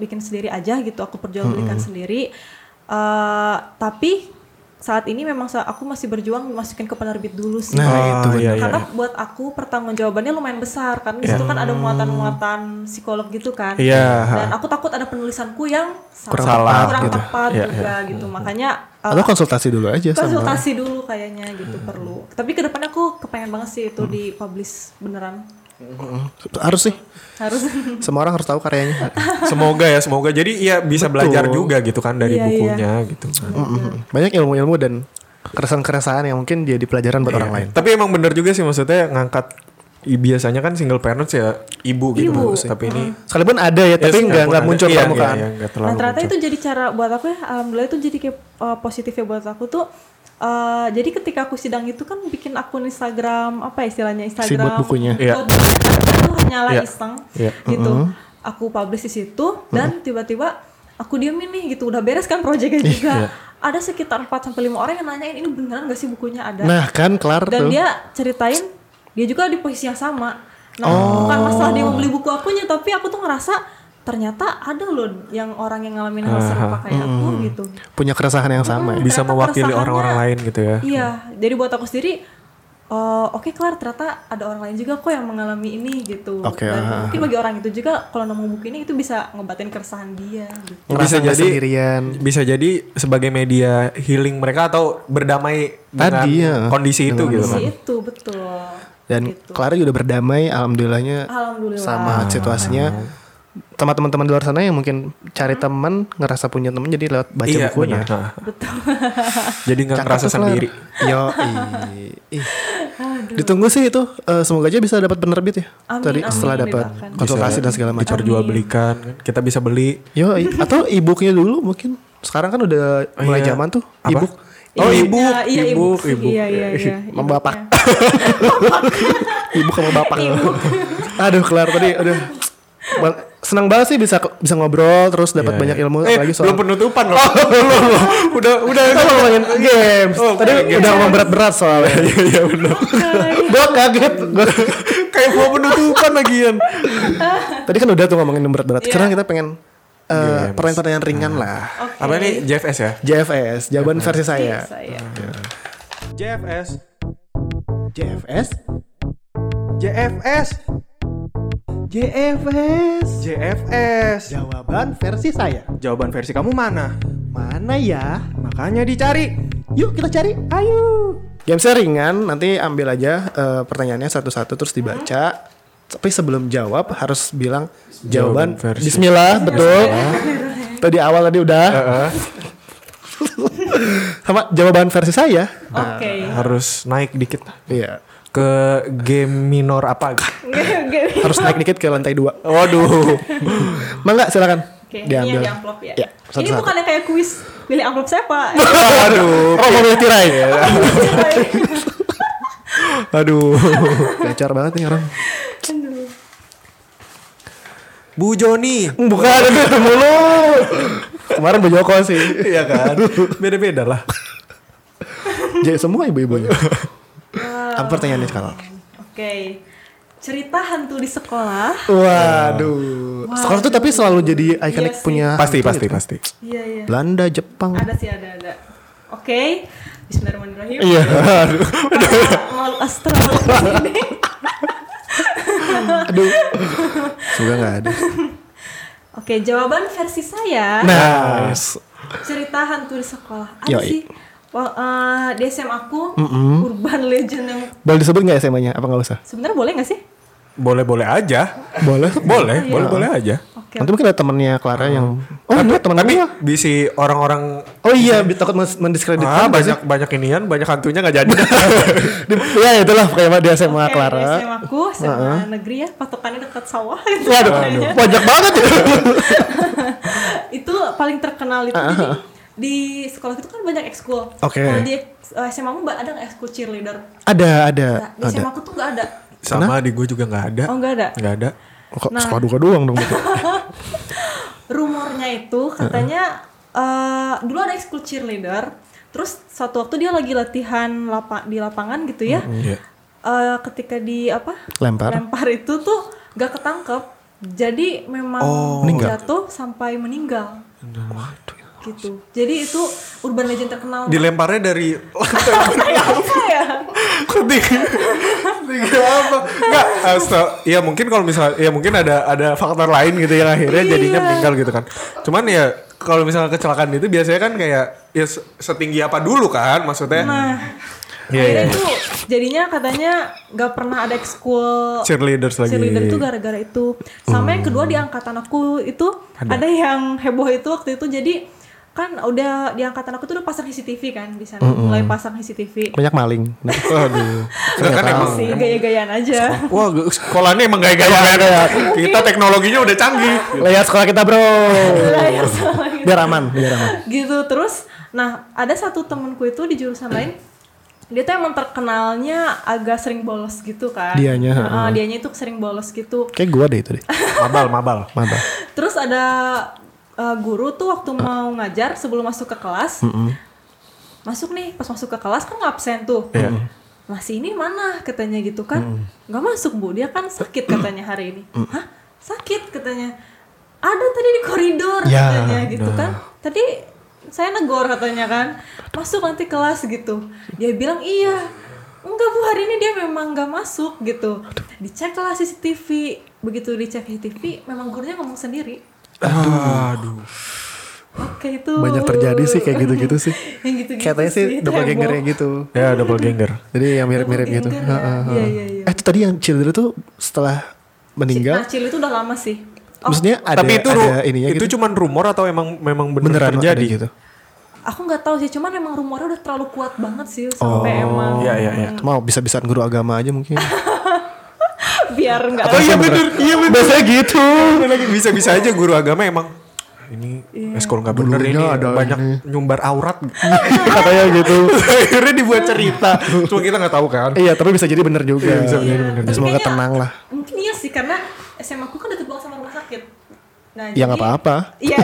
bikin sendiri aja gitu. Aku perjualbelikan sendiri. Eh, tapi saat ini memang aku masih berjuang masukin ke penerbit dulu sih. Nah, Ah, itu iya, iya. karena buat aku pertanggungjawabannya lumayan besar karena di situ kan ada muatan-muatan psikolog gitu kan. Iya. Dan aku takut ada penulisanku yang Kurang tepat kurang gitu. tepat Iya, juga gitu. Makanya uh, Atau konsultasi dulu aja sama. konsultasi dulu kayaknya gitu perlu. Tapi ke depannya aku kepengen banget sih itu di publish beneran. Harus sih. Harus. Semua orang harus tahu karyanya. Semoga ya, semoga. Jadi ya bisa Betul. belajar juga gitu kan dari Iya, bukunya gitu. Mm-mm. Banyak ilmu-ilmu dan keresahan-keresahan yang mungkin jadi pelajaran buat orang lain. Tapi emang bener juga sih maksudnya ngangkat i- biasanya kan single parents ya ibu gitu. Ibu. Tapi ini Sekalipun ada ya, tapi ya, nggak muncul iya, permukaan. iya, iya, Nah ternyata muncul. itu jadi cara buat aku ya, alhamdulillah itu jadi kayak uh, positifnya buat aku tuh. Uh, jadi ketika aku sidang itu kan bikin akun Instagram apa ya istilahnya Instagram buat bukunya. Iya. bukunya itu hanyalah Iya. iseng Iya. gitu. Aku publish di situ dan tiba-tiba aku diemin nih gitu udah beres kan proyeknya juga. Ada sekitar 4 sampai lima orang yang nanyain ini beneran gak sih bukunya ada? Nah kan kelar dan tuh. dia ceritain dia juga di posisi yang sama nah Oh. bukan masalah dia mau beli buku akunya tapi aku tuh ngerasa ternyata ada loh yang orang yang ngalamin hal serupa kayak aku gitu punya keresahan yang sama ya. bisa mewakili orang-orang lain gitu ya. iya jadi buat aku sendiri eh, oke kelar ternyata ada orang lain juga kok yang mengalami ini gitu Oke, dan ah. mungkin bagi orang itu juga kalau nemu buku ini itu bisa ngebatin keresahan dia gitu bisa jadi sendirian. bisa jadi sebagai media healing mereka atau berdamai dengan Tadi, ya. kondisi itu gitu kan. Kondisi itu betul Dan Gitu. Clara juga udah berdamai, alhamdulillahnya alhamdulillah sama situasinya. Sama teman-teman di luar sana yang mungkin cari teman, ngerasa punya teman jadi lewat baca Iya, bukunya. Nah, betul jadi nggak ngerasa sendiri. Yo. Ditunggu sih itu eh, semoga aja bisa dapat penerbit ya. Amin, Tadi amin, setelah dapat konsultasi dan segala macam. Diperjual belikan, kan. kita bisa beli. Yo, i- atau e-booknya dulu mungkin. Sekarang kan udah Oh, mulai iya. zaman tuh e-book. Oh, Iya, ibu, iya, ibu, ibu, ibu. iya iya iya Sama bapak. ibunya. Ibu sama bapak. Aduh, kelar tadi. Aduh. Senang banget sih bisa bisa ngobrol terus dapat Iya, banyak iya. ilmu Eh, apalagi soal belum penutupan loh. Belum, loh. udah udah kita ngomongin games. Oh, Tadi games. udah ngomong berat-berat soalnya. Iya iya benar. Gua kaget. Gua kayak mau penutupan lagian. Tadi kan udah tuh ngomongin yang berat-berat. Iya. Sekarang kita pengen eh, Games. pertanyaan-pertanyaan ringan lah. Oke. Apa ini JFS ya? JFS, jawaban versi saya. Saya. JFS. JFS? JFS. JFS. JFS. Jawaban versi saya. Jawaban versi kamu mana? Mana ya? Makanya dicari. Yuk kita cari. Ayo. Gamesnya ringan, nanti ambil aja eh, pertanyaannya satu-satu terus dibaca. Tapi sebelum jawab harus bilang jawaban, Jawaban versi. Bismillah, betul. Tadi awal tadi udah. Heeh. Sama jawaban versi saya. Oke. Harus naik dikit Iya. Ke game minor apa? Harus naik dikit ke lantai dua. Waduh. Mangga silakan. Oke, ini yang di amplop ya. Ya, ini satu-satu. bukannya kayak kuis pilih amplop siapa? Aduh. Oh, mau tirai. Aduh. Gacor banget nih orang. Aduh. Bu Joni. Bukan itu mulu. Kemarin Bu Joko sih. Iya kan? Beda-beda lah. Jadi semua ibu-ibunya. Apa pertanyaannya sekarang? Oke. Cerita hantu di sekolah. Waduh. Sekolah tuh tapi selalu jadi ikonik Iya punya Pasti hantu pasti gitu. pasti. Iya, iya. Belanda, Jepang. Ada sih, ada, ada. Oke. Bismillahirrahmanirrahim. Iya. Makhluk astral ini. Aduh. Semoga nggak ada. Oke, jawaban versi saya. Nah, cerita hantu di sekolah. Ada Yoi. sih. Wah, eh, di SMA aku urban legend yang boleh disebut nggak SMA-nya? Apa nggak usah? sebenarnya boleh nggak sih? Boleh-boleh aja. Boleh. Boleh, Iya. boleh-boleh aja. Oke. Nanti mungkin ada temennya Clara yang Oh ini temen Tapi gua. bisi orang-orang Oh iya bi- takut men- mendiskreditkan ah, nggak sih? banyak banyak inian, banyak hantunya nggak jadi. Di- Ya itulah kayak di SMA Oke, Clara di SMA aku, SMA negeri ya, patokannya dekat sawah gitu. Waduh, banyak banget ya. itu paling terkenal itu jadi di sekolah itu kan banyak ekskul. Oke. Kalau di eh, SMA mu ada nggak ekskul cheerleader? Ada, ada, Nah, di ada. SMA aku tuh nggak ada. Sama di gue juga nggak ada. Oh nggak ada. Nggak ada. Kok Nah. sekolah duka doang dong gitu. Rumornya itu katanya eh, dulu ada ekskul cheerleader. Terus suatu waktu dia lagi latihan lapa di lapangan gitu ya. Iya. Eh, ketika di apa? Lempar. Lempar itu tuh gak ketangkep. Jadi memang meninggal. jatuh sampai meninggal. Gitu. Jadi itu urban legend terkenal. Dilemparnya dari apa ya? Tiga apa? Enggak, asal ya mungkin kalau misalnya ya mungkin ada ada faktor lain gitu yang akhirnya jadinya Iya. meninggal gitu kan. Cuman ya kalau misalnya kecelakaan itu biasanya kan kayak ya se- setinggi apa dulu kan maksudnya. Nah, Iya, akhirnya iya. itu jadinya katanya gak pernah ada ekskul Cheerleaders lagi. cheerleader itu gara-gara itu. Sama yang kedua di angkatan aku itu ada. yang heboh itu waktu itu jadi kan udah di angkatan aku tuh udah pasang CCTV kan di sana mulai pasang CCTV Banyak maling. Nah. Enggak kan emang sih gaya-gayaan aja Wah, gue- sekolahnya emang gaya-gaya. Kita teknologinya udah canggih. Lihat sekolah kita bro. Lah, ya, sama gitu. Biar aman, biar aman. gitu terus nah ada satu temenku itu di jurusan lain dia tuh emang terkenalnya agak sering bolos gitu kan Dianya, Ah, dianya itu sering bolos gitu Kayak gua deh itu deh. Mabal, mabal. Mantap. terus ada uh, guru tuh waktu mau ngajar sebelum masuk ke kelas masuk nih pas masuk ke kelas kan absen tuh. Iya. masih ini mana? Katanya gitu kan. Nggak masuk bu. Dia kan sakit katanya hari ini. Hah? Sakit katanya. Ada tadi di koridor Ya, katanya gitu kan. Tadi saya negor katanya kan. Masuk nanti kelas gitu. Dia bilang iya. Enggak bu. Hari ini dia memang nggak masuk gitu. Dicek lah CCTV begitu dicek CCTV memang gurunya ngomong sendiri Aduh. oke itu Banyak terjadi sih kayak gitu-gitu sih. yang gitu-gitu Katanya sih itu doppelgangernya heboh. gitu. Ya double ganger. Jadi yang mirip-mirip gitu. Ya. Heeh, Iya, heeh. iya, iya. Eh itu tadi yang cheerleader tuh setelah Nah, meninggal, Cil itu udah lama sih. Oh, maksudnya ada Tapi itu ada ininya itu gitu. cuman rumor atau emang memang bener beneran terjadi gitu. aku nggak tahu sih, cuman emang rumornya udah terlalu kuat banget sih sampai emang Iya, iya, iya. Mau bisa-bisaan guru agama aja mungkin. biar nggak Atau iya bener, iya bener. Biasanya gitu. lagi bisa-bisa aja guru agama emang ini eskul nggak bener Dulunya ini ada banyak ini. nyumbar aurat Katanya gitu. akhirnya dibuat cerita cuma kita nggak tahu kan Iya, tapi bisa jadi bener juga. Iya, bisa jadi Iya, bener tapi semoga tenang lah. Mungkin iya sih karena SMA aku kan deket banget sama rumah sakit. Nah, Ya nggak apa-apa. Iya.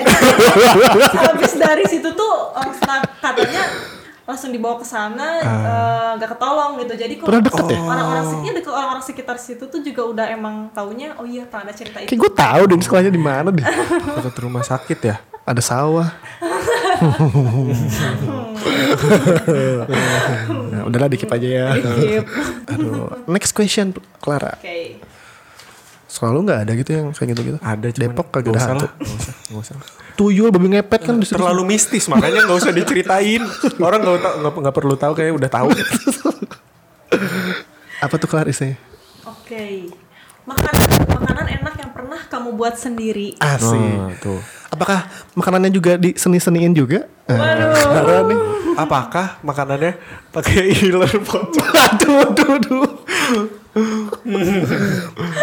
habis dari situ tuh um, katanya langsung dibawa ke sana eh, nggak ketolong gitu. Jadi deket ya? orang-orang sekitar deket orang-orang sekitar situ tuh juga udah emang taunya oh iya ada cerita itu. Kayak gue tahu deh sekolahnya di mana deh. Dekat rumah sakit ya. Ada sawah. nah, udahlah dikip aja ya. Dikip. Aduh. Next question, Clara. Oke. Sekolah lu nggak ada gitu yang kayak gitu-gitu? Ada cuman Depok kagak ada usah hantu. nggak usah, nggak usah. Tuyul babi ngepet kan disuruh. Terlalu mistis makanya nggak usah diceritain. Orang nggak nggak nggak perlu tahu kayak udah tahu. Apa tuh Clara isinya? Oke. Makanan makanan enak yang pernah kamu buat sendiri. Asik. Nah, tuh. Apakah makanannya juga diseni-seniin juga? Waduh. Clara nih. Apakah makanannya pakai healer pocong? aduh, aduh, aduh.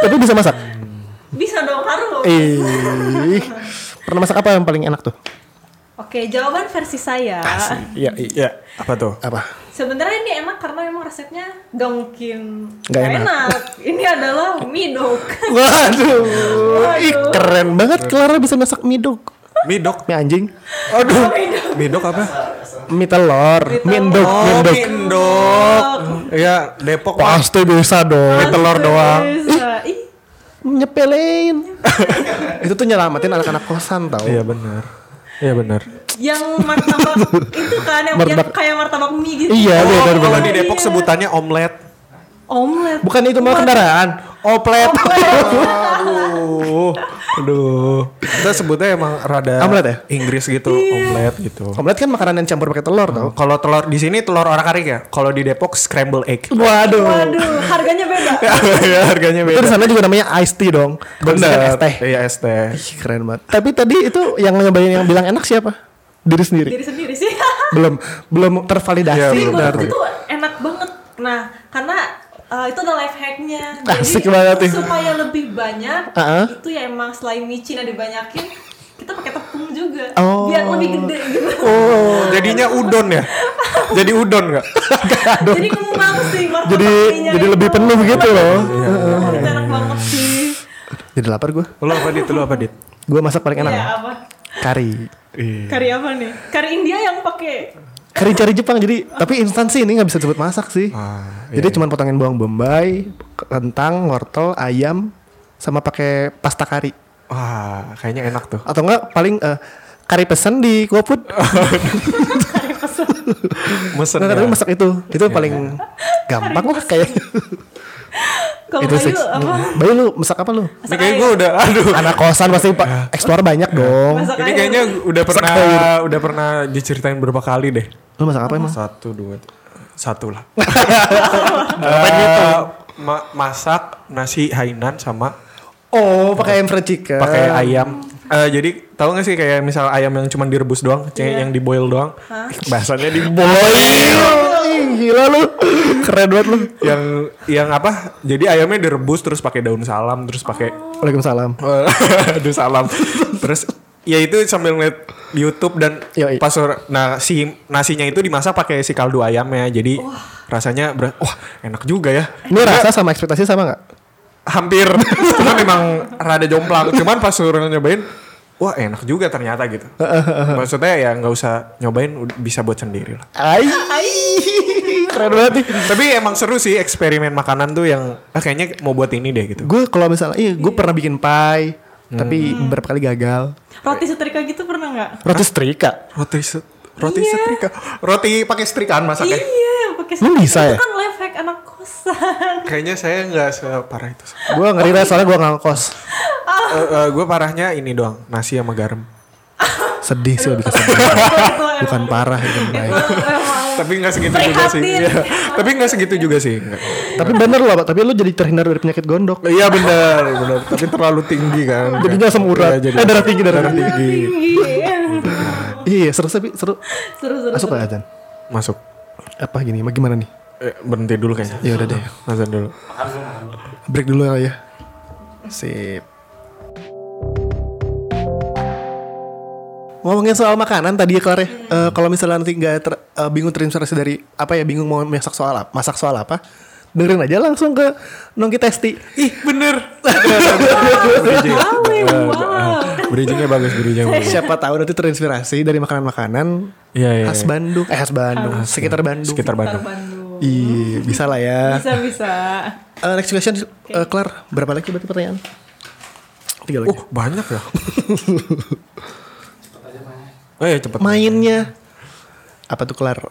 Tapi bisa masak? Bisa dong harus. Eh, pernah masak apa yang paling enak tuh? Oke, jawaban versi saya. Iya, iya. Ya, apa tuh? Apa? Sebenarnya ini enak karena memang resepnya gak mungkin Nggak nggak enak. Ini adalah midok. Waduh, ih keren banget Clara bisa masak mie dok. Midok. Mie anjing, Aduh. Midok apa? mie telur, mie endok, mie Oh, endok. Mindok. Iya, Depok. Pasti bisa dong. Mie telur doang. Nyepelin. Itu tuh nyelamatin anak-anak kosan tau. Iya benar. Iya benar. yang martabak itu kan yang, kayak martabak mie gitu. Iya, Oh, benar kalau benar. di Depok Iya. sebutannya omlet. Omelet. Bukan itu mah kendaraan. Oplet. Aduh. Aduh. Kita sebutnya emang rada Omlet ya? Inggris gitu, omlet gitu. Omelet kan makanan yang campur pakai telur tau. Kalau telur di sini telur orak-arik ya. Kalau di Depok scramble egg. Waduh. Waduh, harganya beda. ya harganya Itu di sana juga namanya iced tea dong. Sini kan es teh. Iya es teh. Ih, keren banget. Tapi tadi itu yang nyobain yang bilang enak siapa? Diri sendiri. Diri sendiri sih. belum belum tervalidasi Iya, Tapi belum itu enak banget. Nah, karena uh, itu ada life hacknya. Asik banget nih. supaya lebih banyak, Uh-uh. itu ya emang selain micin yang dibanyakin, kita pakai tepung juga. Oh. Biar lebih gede gitu. Oh, jadinya udon ya? Jadi udon nggak? jadi ngembang sih Jadi jadi itu. lebih penuh gitu loh. Itu enak banget sih. Jadi lapar gue. Lo apa dit? Lo apa dit? Gue masak paling enak. Iya, apa? Kari. Kari apa nih? Kari India yang pakai Kari cari Jepang jadi tapi instansi ini nggak bisa disebut masak sih. Ah, jadi cuman potongin bawang bombay, kentang, wortel, ayam, sama pakai pasta kari. Wah, kayaknya enak tuh. Atau enggak paling eh, kari pesen di GoFood. Mesen Nggak, ya. tapi masak itu. Itu paling gampang lah kayak. kalau itu sih. Bayu apa? Bayu lu masak apa lu? Ini kayak gue udah, aduh. Anak kosan pasti pak eksplor banyak dong. Masak Ini kayaknya udah pernah, udah pernah diceritain berapa kali deh. Lu masak apa emang? Satu, dua, satu lah. Eh, ma- masak nasi Hainan sama Oh, pakai ayam fried chicken. pakai ayam. Eh, jadi tahu gak sih kayak misal ayam yang cuma direbus doang, kayak yang di boil doang. Bahasanya di boil. Ih, Gila lu. Keren banget lu. yang yang apa? Jadi ayamnya direbus terus pakai daun salam, terus pakai Waalaikumsalam. Aduh salam. Terus ya itu sambil ngeliat YouTube dan Yoi. pas nah si nasinya itu dimasak pakai si kaldu ayamnya. Jadi rasanya ber- wah enak juga ya. Ini rasa sama ekspektasi sama nggak? Hampir cuma memang rada jomplang. Cuman pas suruh nyobain wah enak juga ternyata gitu. Maksudnya ya nggak usah nyobain bisa buat sendiri lah. Ai. Keren banget nih. Tapi emang seru sih eksperimen makanan tuh yang ah, kayaknya mau buat ini deh gitu. Gue kalau misalnya, iya gue pernah bikin pie, tapi beberapa kali gagal. Roti setrika gitu pernah nggak? Roti setrika. Roti se- roti setrika. Roti pakai setrikaan masaknya. Iya, pakai Lu setrika. bisa Itu ya? kan life hack anak kosan. Kayaknya saya nggak separah itu. Gue ngeri lah soalnya gue ngangkos. gue parahnya ini doang nasi sama garam. Sedih sih lebih ke sedih. Bukan parah itu baik. Tapi nggak segitu juga sih. Iya. Tapi nggak segitu juga sih. Tapi bener loh, Pak. tapi lu jadi terhindar dari penyakit gondok. Iya benar, benar. Tapi terlalu tinggi kan. Jadinya asam urat. Iya, jadi Eh, darah tinggi, darah tinggi. Tinggi. Iya, seru sih, seru. Seru seru. Masuk seru. gak Azan? Masuk. Apa gini? Bagaimana nih? Eh, berhenti dulu kayaknya. Ya udah deh. Azan dulu. Break dulu kali ya. Sip. Ngomongin soal makanan tadi ya Clara ya. Eh, kalau misalnya nanti nggak ter- eh, bingung terinspirasi dari apa ya bingung mau masak soal apa, masak soal apa, dengerin aja langsung ke Nongki Testi. Ih bener. Bridgingnya bagus, bridgingnya bagus. Siapa tahu nanti terinspirasi dari makanan-makanan Iya, iya, khas iya. Bandung. Eh khas Bandung, sekitar Bandung. Sekitar Bandung. Bandung. Iya, bisa lah ya. Bisa bisa. Eh, next question, eh, Clar, berapa lagi berarti pertanyaan? Tiga lagi. Oh banyak ya. Oh iya cepet. Mainnya apa tuh Clar?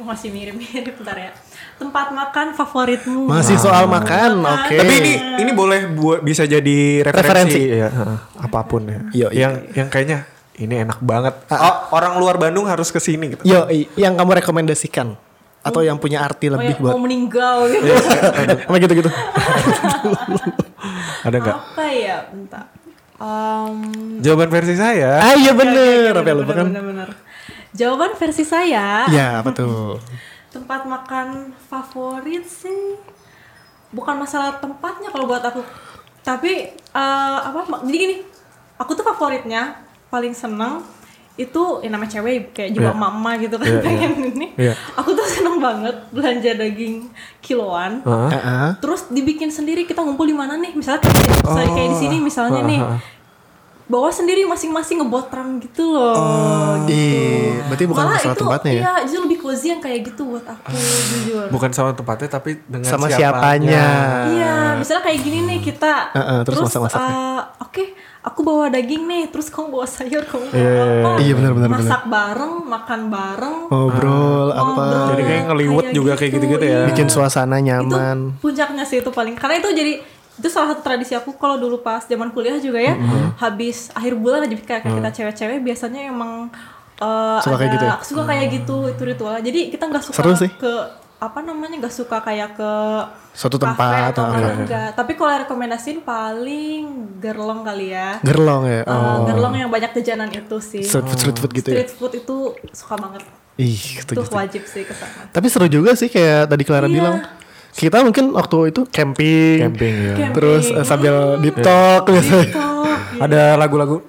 Masih mirip-mirip bentar ya. Tempat makan favoritmu. Masih soal makan, oke. Tapi ini ini boleh buat bisa jadi referensi, Referensi. ya, apa pun ya. Yo, iya. yang yang kayaknya ini enak banget. Oh, orang luar Bandung harus ke sini gitu. Yo, yang kamu rekomendasikan atau yang punya arti Oh, lebih ya, buat mau meninggal gitu. apa gitu-gitu. Ada nggak? Apa ya? Bentar. Um, Jawaban versi saya. ah iya bener, apa ya lupa kan? Jawaban versi saya, Ya, apa tuh? tempat makan favorit sih bukan masalah tempatnya kalau buat aku. Tapi eh, apa? Jadi gini, aku tuh favoritnya paling seneng itu yang namanya cewek kayak juga Iya. mama gitu kan Iya, iya. pengen ini. Iya. Aku tuh seneng banget belanja daging kiloan. Heeh. Heeh. Terus dibikin sendiri kita ngumpul di mana nih? Misalnya kayak, misalnya kayak di sini misalnya nih. Bawa sendiri masing-masing ngebotram gitu loh. gitu. Iya, berarti bukan Malah masalah itu, tempatnya ya? Iya, justru lebih cozy yang kayak gitu buat aku jujur. Bukan sama tempatnya tapi dengan Sama siapanya. siapanya. Iya, misalnya kayak gini nih kita. Heeh, terus masak-masaknya. eh, oke, aku bawa daging nih, terus kamu bawa sayur, kamu bawa Iya, apa? iya, benar, benar, Masak bareng, makan bareng. Ngobrol apa? ngobrol. Jadi kayak ngeliwet juga kayak gitu-gitu ya. Bikin suasana itu nyaman. puncaknya sih itu paling karena itu jadi itu salah satu tradisi aku kalau dulu pas zaman kuliah juga ya Mm-hmm. habis akhir bulan aja kayak kita cewek-cewek biasanya emang uh, Suka ada, kayak gitu ya? suka kayak gitu itu ritual jadi kita nggak suka Seru sih. ke apa namanya nggak suka kayak ke Suatu kafe tempat, atau ah, mana, iya. enggak tapi kalau rekomendasiin paling gerlong kali ya Gerlong ya. Uh, gerlong yang banyak jajanan itu sih Street food, street food gitu ya. street food itu suka banget Ih, itu setuju. setuju. wajib sih ke sana Tapi seru juga sih kayak tadi Clara Iya. bilang. Kita mungkin waktu itu camping. Camping ya. Camping. Terus eh, sambil deep talk biasanya. Tok, Ada lagu-lagu.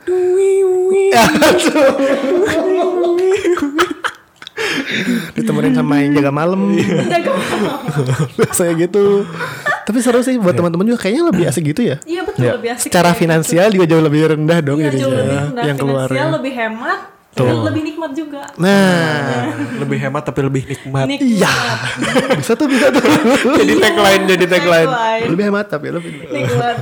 Ditemenin sama yang jaga malam. biasanya gitu. Tapi seru sih buat teman-teman juga kayaknya lebih asik gitu ya. Iya betul Ya. lebih asik. Secara gitu. finansial juga jauh lebih rendah dong Iya jadinya. jauh lebih rendah yang keluar. finansial, lebih hemat, dan lebih nikmat juga. Nah, Lebih hemat tapi lebih nikmat. Iya. bisa tuh bisa tuh. jadi tagline, jadi tagline. Lebih hemat tapi lebih. Nikmat.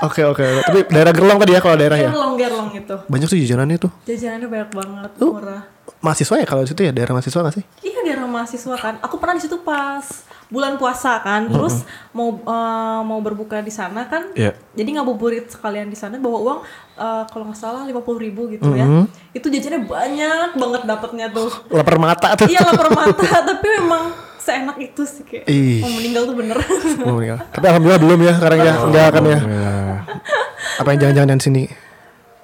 Oke oke. Tapi daerah Gerlong tadi ya kalau daerah ya. Gerlong gerlong itu. Banyak tuh jajanannya tuh. Jajanannya banyak banget, Tuh. murah. Mahasiswa ya kalau di situ ya daerah mahasiswa gak sih? Iya daerah mahasiswa kan. Aku pernah di situ pas bulan puasa kan. Terus mau eh, mau berbuka di sana kan. Iya. Jadi ngabuburit sekalian di sana bawa uang eh, kalau nggak salah lima puluh ribu gitu ya. Itu jajannya banyak banget dapatnya tuh. Lapar mata tuh. iya lapar mata tapi memang seenak itu sih kayak Ih. mau meninggal tuh bener. Oh. Tapi alhamdulillah belum ya sekarang ya. Enggak akan ya. Apa yang jangan-jangan yang sini?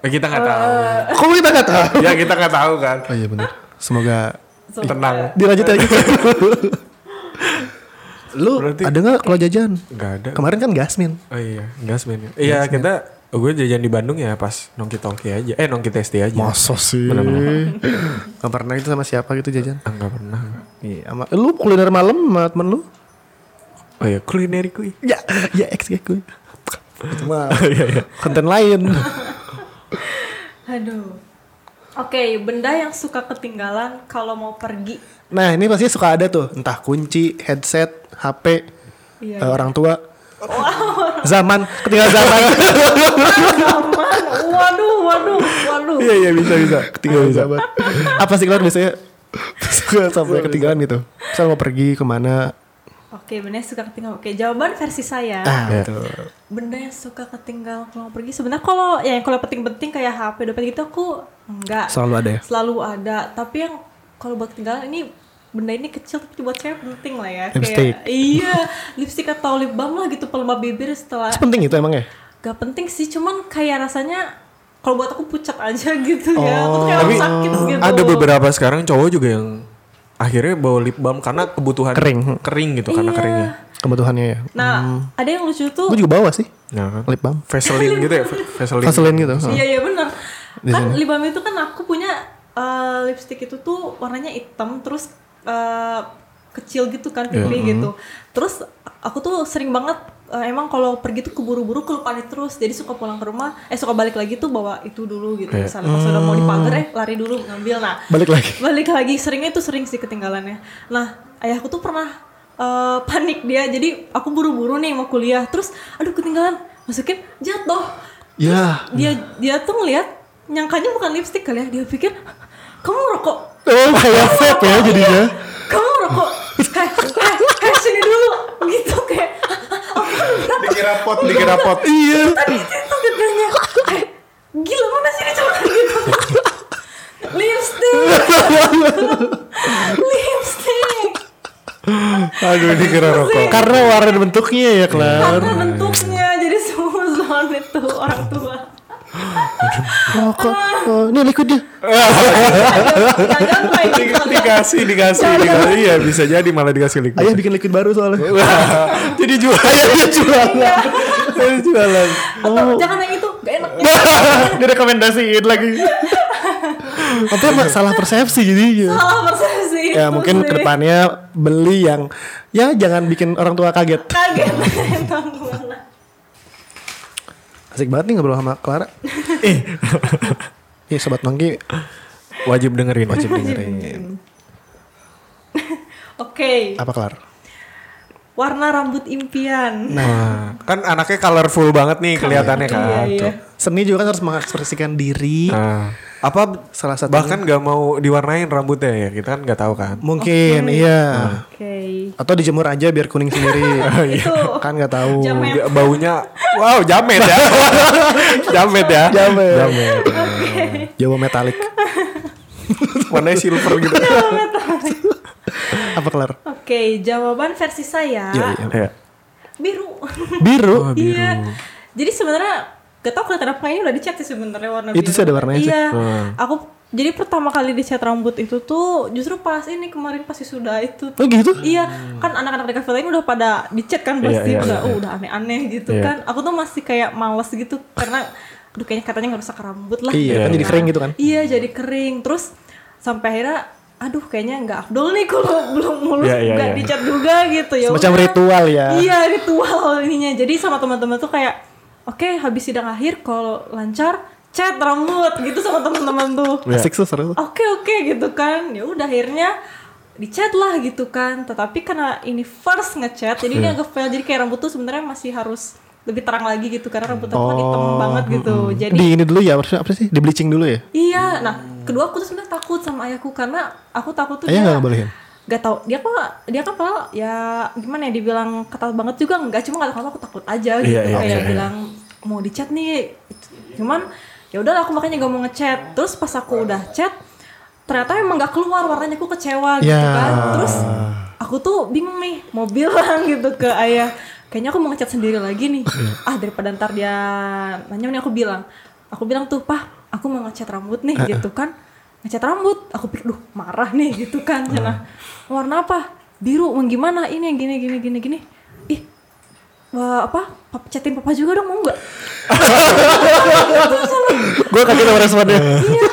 Eh, kita nggak tahu. Kok kita nggak tahu? ya kita nggak tahu kan. Oh iya benar. Semoga Tenang. dilanjut lagi. Lu Berarti- ada nggak kalau jajan? Nggak ada. Kemarin kan Gasmin. Oh iya, gasmen ya. Iya kita, gue jajan di Bandung ya pas nongki tongki aja. Eh nongki testi aja. Masa sih? Gak pernah itu sama siapa gitu jajan? Ah, nggak pernah. Iya, sama lu kuliner malam sama temen lu? Oh iya, kulineri kui. Ya, ya ex gue. Itu mah Iya iya. konten lain. Aduh. Oke, benda yang suka ketinggalan kalau mau pergi. Nah ini pasti suka ada tuh, entah kunci, headset, HP, Iya. eh, orang tua. Zaman, ketinggalan zaman. Aman. Waduh, waduh, waduh. Iya iya bisa bisa. Ketinggalan zaman. Apa sih kalian biasanya suka sampai ketinggalan gitu? Misal mau pergi ke mana? Oke, benda yang suka ketinggalan. Oke, jawaban versi saya. Ah Iya. betul. Benda yang suka ketinggalan kalau pergi. Sebenarnya kalau ya yang kalau penting-penting kayak HP, dompet gitu aku enggak. Selalu ada ya. Selalu ada. Tapi yang kalau buat ketinggalan ini benda ini kecil tapi buat cewek penting lah ya. Lipstick. Kayak, iya, lipstick atau lip balm lah gitu pelembab bibir setelah Penting itu emang ya? gak penting sih cuman kayak rasanya kalau buat aku pucat aja gitu ya aku tuh kayak Tapi orang sakit gitu ada beberapa sekarang cowok juga yang akhirnya bawa lip balm karena kebutuhan Kering. kering gitu karena Iya. keringnya. Kebutuhannya ya. nah ada yang lucu tuh Gue juga bawa sih Ya kan? lip balm. Vaseline gitu ya, Vaseline. Vaseline gitu. iya iya benar kan sini. lip balm itu kan aku punya eh, lipstick itu tuh warnanya hitam terus eh, kecil gitu kan pipi gitu terus aku tuh sering banget eh, emang kalau pergi tuh keburu-buru kelupaan itu terus jadi suka pulang ke rumah eh suka balik lagi tuh bawa itu dulu gitu misalnya. Pas udah mau dipagar eh lari dulu ngambil. Nah Balik lagi. balik lagi. Seringnya itu sering sih ketinggalannya. Nah ayahku tuh pernah eh, panik dia. Jadi aku buru-buru nih mau kuliah. Terus aduh ketinggalan. Masukin jatuh. Ya. dia dia tuh ngeliat nyangkanya bukan lipstick kali ya. Dia pikir kamu rokok Oh kayak vape ya jadinya. kamu rokok heh heh heh sini dulu. Gitu kayak Dikira pot, dikira pot. Iya. tadi itu katanya eh, gila mana sih dia cuma gitu lipstick lipstick Aduh dikira rokok. Karena warna bentuknya ya, Klar. karena bentuknya jadi suzon itu orang tua Rokok. Oh, ini liquidnya. dikasih, dikasih, dikasih. Iya, bisa jadi malah dikasih liquid. Ayah bikin liquid baru soalnya. Jadi jual. Ayah jualan. Ayah jualan. atau jangan yang itu gak enak Direkomendasiin lagi. Tapi emang salah persepsi jadinya. salah persepsi Ya itu mungkin sih. ke depannya beli yang ya jangan bikin orang tua kaget. kaget Asik banget nih ngobrol sama Clara. Eh. Ih sobat Mangki Wajib dengerin. wajib dengerin. oke Apa Clara? warna rambut impian Nah, kan anaknya colorful banget nih kelihatannya kan. iya iya Seni juga kan harus mengekspresikan diri. Nah, apa Salah satu bahkan nggak mau diwarnain rambutnya ya kita kan nggak tahu kan. Mungkin iya. oke Atau dijemur aja biar kuning sendiri. itu kan nggak tahu. Jamet. Baunya wow jamet ya. jamet ya. Jamet. Jamet. Jawa metalik. Warnanya silver gitu. Apa Clara? oke jawaban versi saya Iya, iya. Iya. biru Biru. iya jadi sebenarnya gak tau kelihatan apa ini udah dicat sih sebenarnya warna Itu biru sih ada warnanya sih. iya aku jadi pertama kali dicat rambut itu tuh justru pas ini kemarin pasti sudah itu Oh gitu? Iya, kan anak-anak di kafe lain udah pada dicat kan Iya, pasti iya, udah iya. oh, udah aneh-aneh gitu Iya. kan. Aku tuh masih kayak males gitu karena aduh kayaknya katanya nggak rusak rambut lah. Iya, gitu kan jadi kering gitu kan. Iya, jadi kering. Terus sampai akhirnya aduh kayaknya nggak afdol nih kalau belum mulus Iya, iya, nggak iya. dicat juga gitu ya. Udah. ritual ya. Iya, ritual ininya. Jadi sama teman-teman tuh kayak oke habis sidang akhir kalau lancar cat rambut gitu sama teman-teman tuh. Asik tuh seru. oke oke gitu kan. Ya udah akhirnya dicat lah gitu kan. Tetapi karena ini first ngecat jadi ini agak fail. Jadi kayak rambut tuh sebenarnya masih harus lebih terang lagi gitu. Karena rambut aku kan hitam banget gitu. jadi Di ini dulu ya, maksudnya apa sih? Di bleaching dulu ya? iya. Nah kedua aku tuh sebenarnya takut sama ayahku karena aku takut tuh Ayah nggak bolehin? Gak tau dia kok dia kan padahal ya gimana ya dibilang ketat banget juga. Enggak cuma kata aku takut aja gitu. Iya, iya, kayak iya, iya. bilang mau dicat nih. Cuman ya udah aku makanya gak mau ngecat terus pas aku udah cat ternyata emang gak keluar warnanya aku kecewa gitu Ya. kan. Terus aku tuh bingung nih mau bilang gitu ke ayah kayaknya aku mau ngecat sendiri lagi nih. Ah daripada ntar dia nanya nih aku bilang. Aku bilang tuh pah aku mau ngecat rambut nih gitu kan ngecat rambut aku pikir duh marah nih gitu kan. Nah warna apa? Biru mau gimana? Ini yang gini gini gini gini. Ih wah apa? Papa catin papa juga dong mau nggak? Gue kaget sama responnya. iya.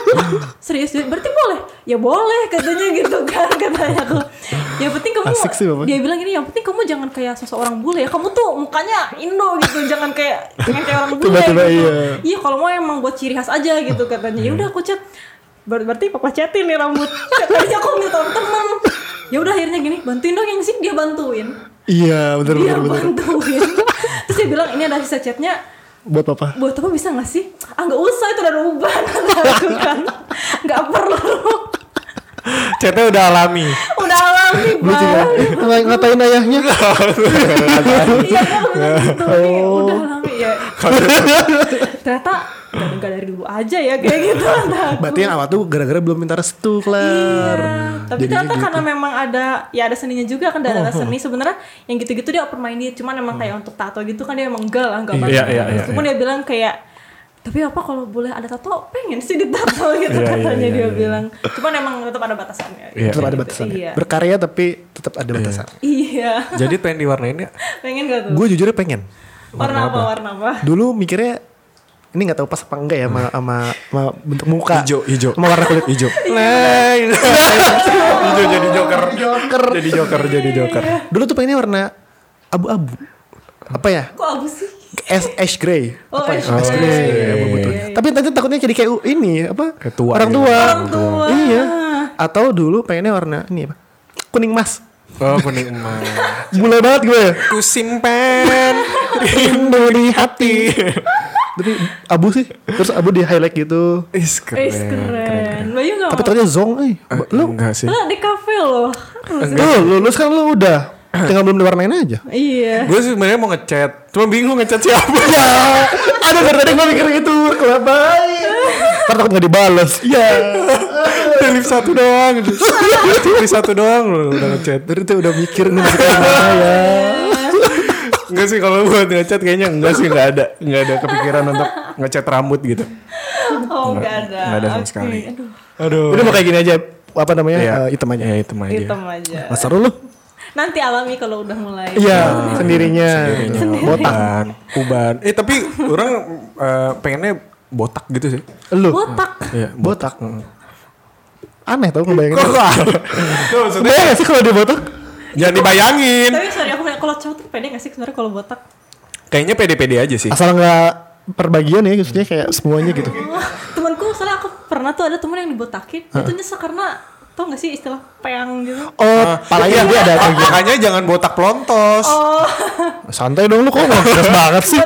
Serius berarti boleh? Ya boleh katanya gitu kan katanya tuh yang penting kamu Asik sih, Bapak. dia bilang gini yang penting kamu jangan kayak seseorang bule ya. Kamu tuh mukanya Indo gitu jangan kayak jangan kayak orang bule Tiba-tiba gitu. iya. iya kalau mau emang buat ciri khas aja gitu katanya. Ya udah aku cat Ber- berarti papa catin nih rambut. Tadinya aku minta temen ya udah akhirnya gini bantuin dong yang sih dia bantuin. Iya, bener dia bener bener. bantuin. Terus dia bilang ini ada sisa catnya Buat apa? buat apa bisa gak sih? Ah nggak usah itu udah rubah. Kan. Nggak perlu. Catnya udah alami. Udah alami banget Ng- Ngatain ayahnya. Iya kan gitu. Udah alami ya. Ternyata nggak nggak dari dulu aja ya kayak gitu aku. Berarti yang awal tuh gara-gara belum minta restu, Iya, Klar. tapi Jadinya ternyata gitu. karena memang ada ya ada seninya juga kan ada seni sebenarnya yang gitu-gitu dia open minded cuman emang kayak untuk tato gitu kan dia emang enggak lah enggak banget Iya, iya, iya, cuman dia bilang kayak tapi apa kalau boleh ada tato pengen sih ditato gitu Iya, iya, katanya iya, dia iya. bilang cuman emang tetap ada batasannya Iya. tetap ada Gitu, batasannya. iya Berkarya tapi tetap ada batasan. iya Jadi pengen diwarnain ya? pengen gak tuh Gue jujur pengen. warna apa warna apa Dulu mikirnya ini nggak tahu pas apa enggak ya sama, sama, sama bentuk muka Hijau, hijau. sama warna kulit hijau Hijau jadi joker. Joker. Jadi joker, jadi joker. dulu tuh pengennya warna abu-abu apa ya Kok abu sih? ash, ash gray Oh, apa ya? ash ash gray. gray Iya, abu-abu tuh. tapi nanti takutnya jadi kayak ini apa Kayak tua orang gitu. tua Orang tua. iya atau dulu pengennya warna ini apa kuning mas Oh, kuning emas. Bule banget gue Ku simpen rindu di hati tapi abu sih terus abu di highlight gitu Is keren. Eh, keren. Bayu nggak tapi ternyata zong eh lu enggak sih. Lah di kafe loh. lu lulus kan lu udah tinggal belum diwarnain aja Iya. Gue sebenarnya mau ngechat, cuma bingung ngechat siapa. ya ada dari tadi gue mikir itu kenapa ntar takut gak dibales ya Dari satu doang. Dari satu doang lu udah ngechat. dari itu udah mikir nih masih kayak gimana ya Enggak sih kalau buat ngechat kayaknya enggak sih enggak ada enggak ada kepikiran untuk ngechat rambut gitu. Oh, nggak ada. nggak ada sama Oke. sekali. Aduh, Aduh. udah mau kayak gini aja apa namanya Iya. eh, hitam aja Ya, hitam aja. hitam aja. Mas seru lu Nanti alami kalau udah mulai. iya sendirinya botak Uban. Eh tapi orang eh, pengennya botak gitu sih. lu Botak. Iya, botak Heeh. aneh tau ngebayangin Kok maksudnya Kebayang gak sih kalau dia botak jangan dibayangin. Tapi sorry kalau cowok tuh pede gak sih sebenarnya kalau botak? Kayaknya pede-pede aja sih. asal nggak perbagian ya maksudnya kayak semuanya gitu Oh, temanku soalnya aku pernah tuh ada temen yang dibotakin, itu nyesel karena tau gak sih istilah peang gitu? oh palanya dia ada Ah, makanya jangan botak pelontos. Oh, santai dong lu kok nggak banget sih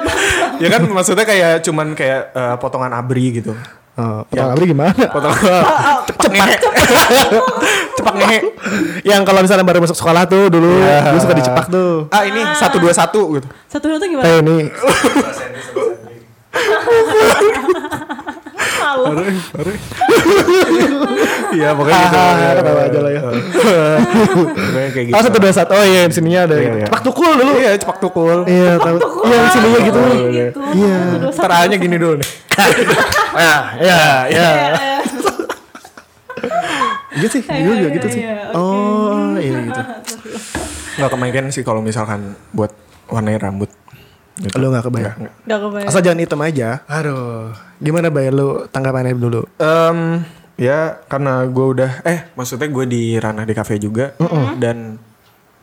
ya kan maksudnya kayak cuman kayak eh, potongan abri gitu. Oh, potong abri gimana? Potongan cepak ngehe. cepak ngehe. Yang kalau misalnya baru masuk sekolah tuh dulu, dulu suka dicepak tuh. Ah ini satu dua satu gitu. satu satu gimana? Kayak ini. Halo. Iya pokoknya gitu. Ah, ketawa aja lah ya. Kayak gitu. Oh satu dua satu. Oh iya di sininya ada. Iya, iya. Cepak tukul dulu. Iya cepak tukul. Iya tahu. Iya di sininya gitu. gitu. Iya. Dua, satu. Caranya gini dulu nih. Ya, ya, ya. Gitu sih, Iya, dulu juga iya, gitu sih. iya. Oh, iya gitu. Nggak kemarin sih kalau misalkan buat warnain rambut. Gitu. Lu nggak kebayang. Nggak, nggak. Gak kebayang. Asal jangan hitam aja. Aduh. Gimana bayar lu tanggapannya dulu? Em, ya karena gue udah eh maksudnya gue di ranah di cafe juga dan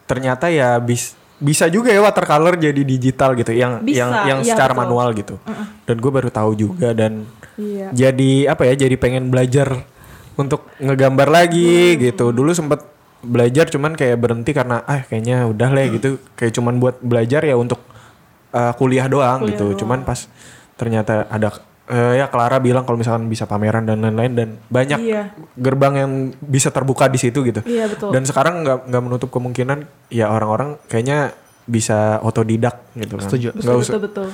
ternyata ya bis bisa juga ya watercolor jadi digital gitu yang Bisa, yang yang iya, secara betul. manual gitu dan gue baru tahu juga dan Iya. jadi apa ya jadi pengen belajar untuk ngegambar lagi gitu dulu sempet belajar cuman kayak berhenti karena ah kayaknya udah lah gitu kayak cuman buat belajar ya untuk uh, kuliah doang Kuliah gitu doang. cuman pas ternyata ada eh, ya Clara bilang kalau misalkan bisa pameran dan lain-lain dan banyak Iya. gerbang yang bisa terbuka di situ gitu Iya, betul. dan sekarang nggak nggak menutup kemungkinan ya orang-orang kayaknya bisa otodidak gitu kan Setuju. Betul, betul.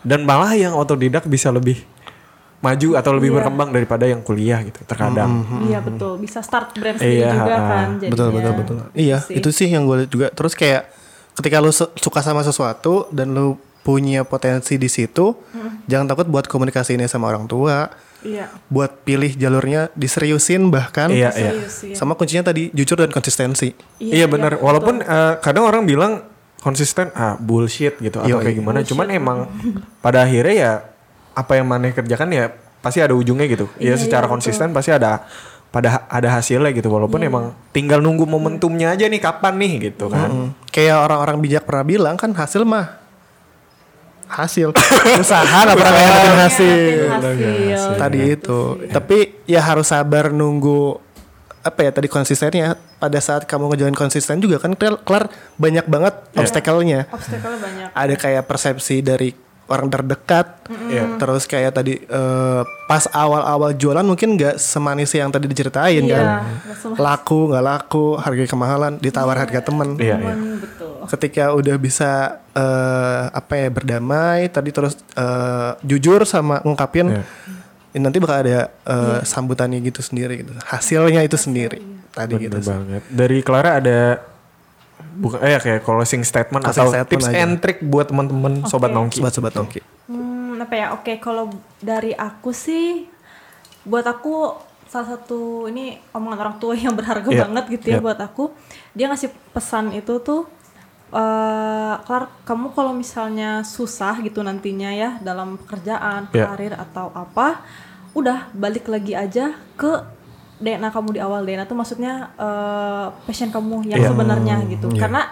dan malah yang otodidak bisa lebih maju atau lebih Iya. berkembang daripada yang kuliah gitu terkadang Iya betul, bisa start brand sendiri Iya, juga ah, kan. Jadinya. betul betul betul iya sih. itu sih yang gue lihat juga terus kayak ketika lu suka sama sesuatu dan lu punya potensi di situ jangan takut buat komunikasi ini sama orang tua Iya. buat pilih jalurnya diseriusin bahkan Iya, iya. Iya. sama kuncinya tadi jujur dan konsistensi Iya benar. Walaupun eh, kadang orang bilang konsisten ah bullshit gitu atau Yoi. kayak gimana. Cuman emang pada akhirnya ya apa yang maneh kerjakan ya pasti ada ujungnya gitu. Iya, ya secara iya, konsisten pasti ada pada ada hasilnya gitu. Walaupun emang tinggal nunggu momentumnya aja nih kapan nih gitu kan. Mm. kayak orang-orang bijak pernah bilang kan hasil mah hasil usaha nggak pernah Iya, dapetin hasil hasil. tadi itu tapi ya harus sabar nunggu apa ya tadi konsistennya pada saat kamu ngejalanin konsisten juga kan kelar, kelar banyak banget obstacle-nya Obstacle banyak. ada kayak persepsi dari orang terdekat Iya. terus kayak tadi eh, pas awal-awal jualan mungkin nggak semanis yang tadi diceritain Iya, kan laku nggak laku harga kemahalan ditawar harga temen Iya, iya. Cuman betul. ketika udah bisa eh, apa ya berdamai tadi terus eh, jujur sama ngungkapin Iya. ini nanti bakal ada eh, sambutannya gitu sendiri gitu hasilnya itu sendiri tadi Bener gitu sih. banget. Dari Clara ada bukan eh kayak closing statement Closing atau statement tips aja. and trick buat teman-teman sobat Oke. nongki. sobat-sobat nongki Hmm, apa ya? Oke, kalau dari aku sih, buat aku salah satu ini omongan orang tua yang berharga Iya, banget gitu ya iya. buat aku. Dia ngasih pesan itu tuh eh Clark, kamu kalau misalnya susah gitu nantinya ya dalam pekerjaan, Ya. karir atau apa, udah balik lagi aja ke DNA kamu di awal. DNA tuh maksudnya eh, passion kamu yang Iya. sebenarnya gitu. Iya. Karena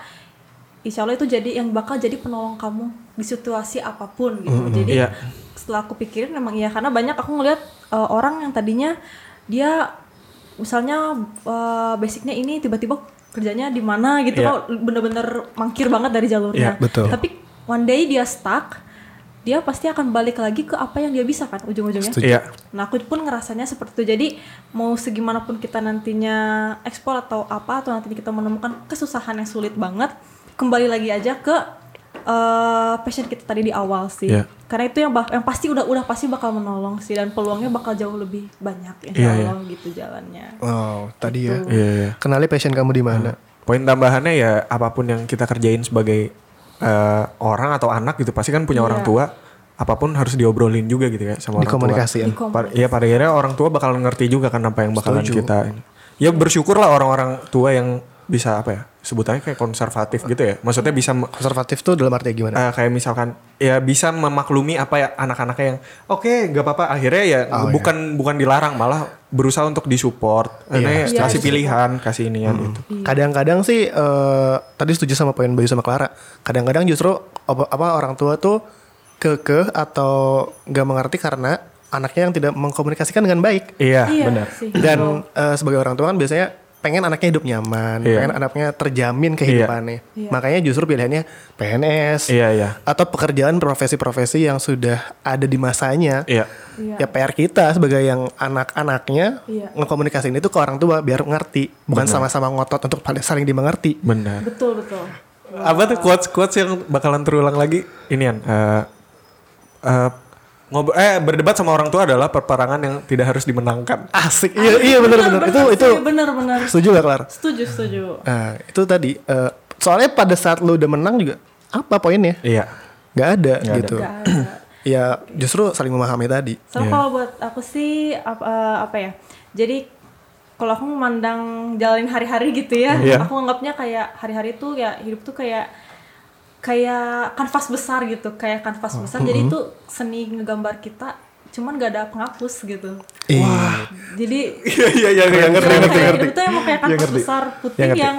insya Allah itu jadi yang bakal jadi penolong kamu di situasi apa pun gitu. Jadi Iya. setelah aku pikirin memang iya karena banyak aku ngeliat eh, orang yang tadinya dia misalnya eh, basicnya ini tiba-tiba kerjanya di mana gitu Iya. kok bener-bener mangkir banget dari jalurnya. Iya, betul. Tapi one day dia stuck, dia pasti akan balik lagi ke apa yang dia bisa kan ujung-ujungnya. Setuju. Iya. Nah aku pun ngerasanya seperti itu. Jadi mau segimanapun kita nantinya ekspor atau apa atau nantinya kita menemukan kesusahan yang sulit banget, kembali lagi aja ke eh, passion kita tadi di awal sih. Iya. Karena itu yang yang pasti udah udah pasti bakal menolong sih dan peluangnya bakal jauh lebih banyak insya Iya, iya. Allah gitu jalannya. Wow, tadi ya. Iya, iya. Kenali passion kamu di mana? Poin tambahannya ya apa pun yang kita kerjain sebagai eh, orang atau anak gitu pasti kan punya orang Iya. tua. Apa pun harus diobrolin juga gitu ya sama orang tua. Par- Iya pada akhirnya orang tua bakal ngerti juga kan apa yang bakalan Setuju. kita ini. Ya bersyukurlah orang-orang tua yang bisa apa ya sebutannya kayak konservatif gitu ya. Maksudnya bisa Konservatif tuh dalam arti gimana? eh, kayak misalkan ya bisa memaklumi apa ya anak-anaknya yang oke nggak apa-apa akhirnya ya Oh, bukan bukan dilarang malah berusaha untuk disupport Akhirnya Iya. kasih Iya, pilihan kasih inian gitu. Kadang-kadang sih eh, tadi setuju sama poin Bayu sama Clara. Kadang-kadang justru apa, apa orang tua tuh kekeh atau nggak mengerti karena anaknya yang tidak mengkomunikasikan dengan baik. Iya Iya benar. sih. Dan eh, sebagai orang tua kan biasanya pengen anaknya hidup nyaman, Iya. pengen anaknya terjamin kehidupannya. Iya. Makanya justru pilihannya PNS Iya iya. atau pekerjaan profesi-profesi yang sudah ada di masanya. Iya. Iya. Ya PR kita sebagai yang anak-anaknya Iya. ngekomunikasiin itu ke orang tua biar ngerti, bukan sama-sama ngotot untuk saling dimengerti. Benar. Betul betul. Apa tuh quotes quotes yang bakalan terulang lagi? Inian eh eh, ngobrol eh berdebat sama orang tua adalah peperangan yang tidak harus dimenangkan. Asik. Iya iya benar-benar. Itu itu benar-benar. setuju gak Kelar? Setuju setuju. Nah, itu tadi eh, soalnya pada saat lu udah menang juga apa poinnya? Iya. Gak ada Nggak ada. gitu. Gak ada. Ya justru saling memahami tadi. Sama Iya. kalau buat aku sih apa, eh, apa ya? Jadi kalau aku memandang jalanin hari-hari gitu ya, Iya. aku anggapnya kayak hari-hari tuh ya hidup tuh kayak kayak kanvas besar gitu, kayak kanvas Oh. besar. Jadi itu seni ngegambar kita, cuman gak ada penghapus gitu. Wah. Jadi Iya iya iya iya, ngerti ngerti. Itu emang kayak Iya, kanvas besar Iya, putih yang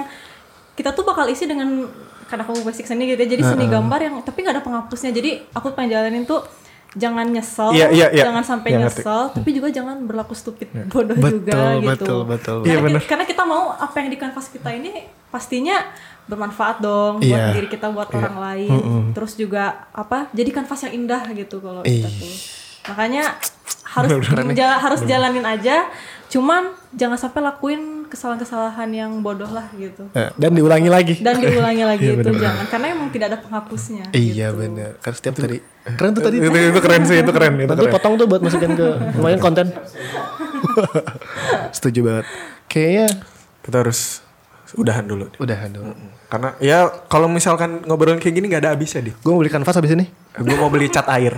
kita tuh bakal isi dengan karena aku basic seni gitu ya, jadi seni gambar yang tapi nggak ada penghapusnya. Jadi aku pengen jalanin tuh jangan nyesel, Iya, iya, iya. jangan sampai Iya, ngerti. nyesel, tapi juga jangan berlaku stupid bodoh Betul, juga gitu. betul, betul. Karena, Iya, ki- bener. karena kita mau apa yang di kanvas kita ini pastinya bermanfaat dong buat Iya. diri kita, buat orang lain. Terus juga apa? Jadi kanvas yang indah gitu kalau kita tuh. Makanya harus jala- harus jalanin aja. Cuman jangan sampai lakuin kesalahan-kesalahan yang bodoh lah gitu. Eh, Dan diulangi lagi. Dan diulangi lagi itu jangan karena emang tidak ada penghapusnya. Iya gitu. benar. Kan setiap tadi keren tuh tadi. Itu, itu keren sih itu keren itu Nanti keren. potong tuh buat masukin ke lumayan konten. Setuju banget. Kayaknya Kita harus udahan dulu. udahan dulu. Karena ya kalau misalkan ngobrolin kayak gini nggak ada habisnya di. Gue mau beli kanvas habis ini. Gue mau beli cat air.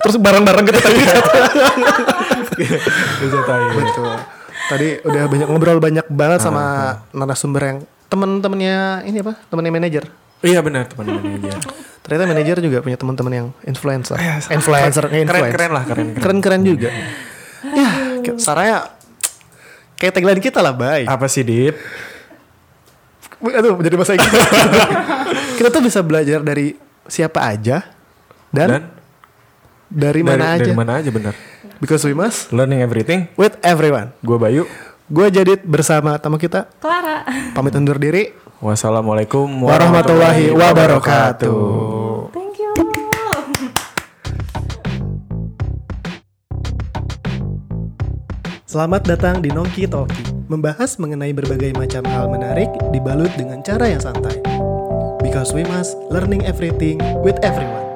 Terus bareng-bareng kita tadi. Beli cat air. Betul. Tadi udah banyak ngobrol banyak banget sama narasumber yang temen-temennya ini apa? Temennya manajer. Iya benar teman-teman aja. Ternyata manajer juga punya teman-teman yang influencer. Iya, influencer, keren, influence. keren lah, keren, keren. Keren-keren juga. ya, kayak- saranya kayak tagline kita lah, baik. Apa sih Dip? Aduh, jadi bahasa Inggris. kita tuh bisa belajar dari siapa aja dan, Dan dari mana aja. Dari mana aja benar. Because we must Learning everything. with everyone. Gue Bayu. Gue Jadid bersama tamu kita. Clara. Pamit undur diri. Wassalamualaikum Warahmatullahi wabarakatuh. Thank you. Selamat datang di Nongki Talki, membahas mengenai berbagai macam hal menarik dibalut dengan cara yang santai. Because we must learning everything with everyone.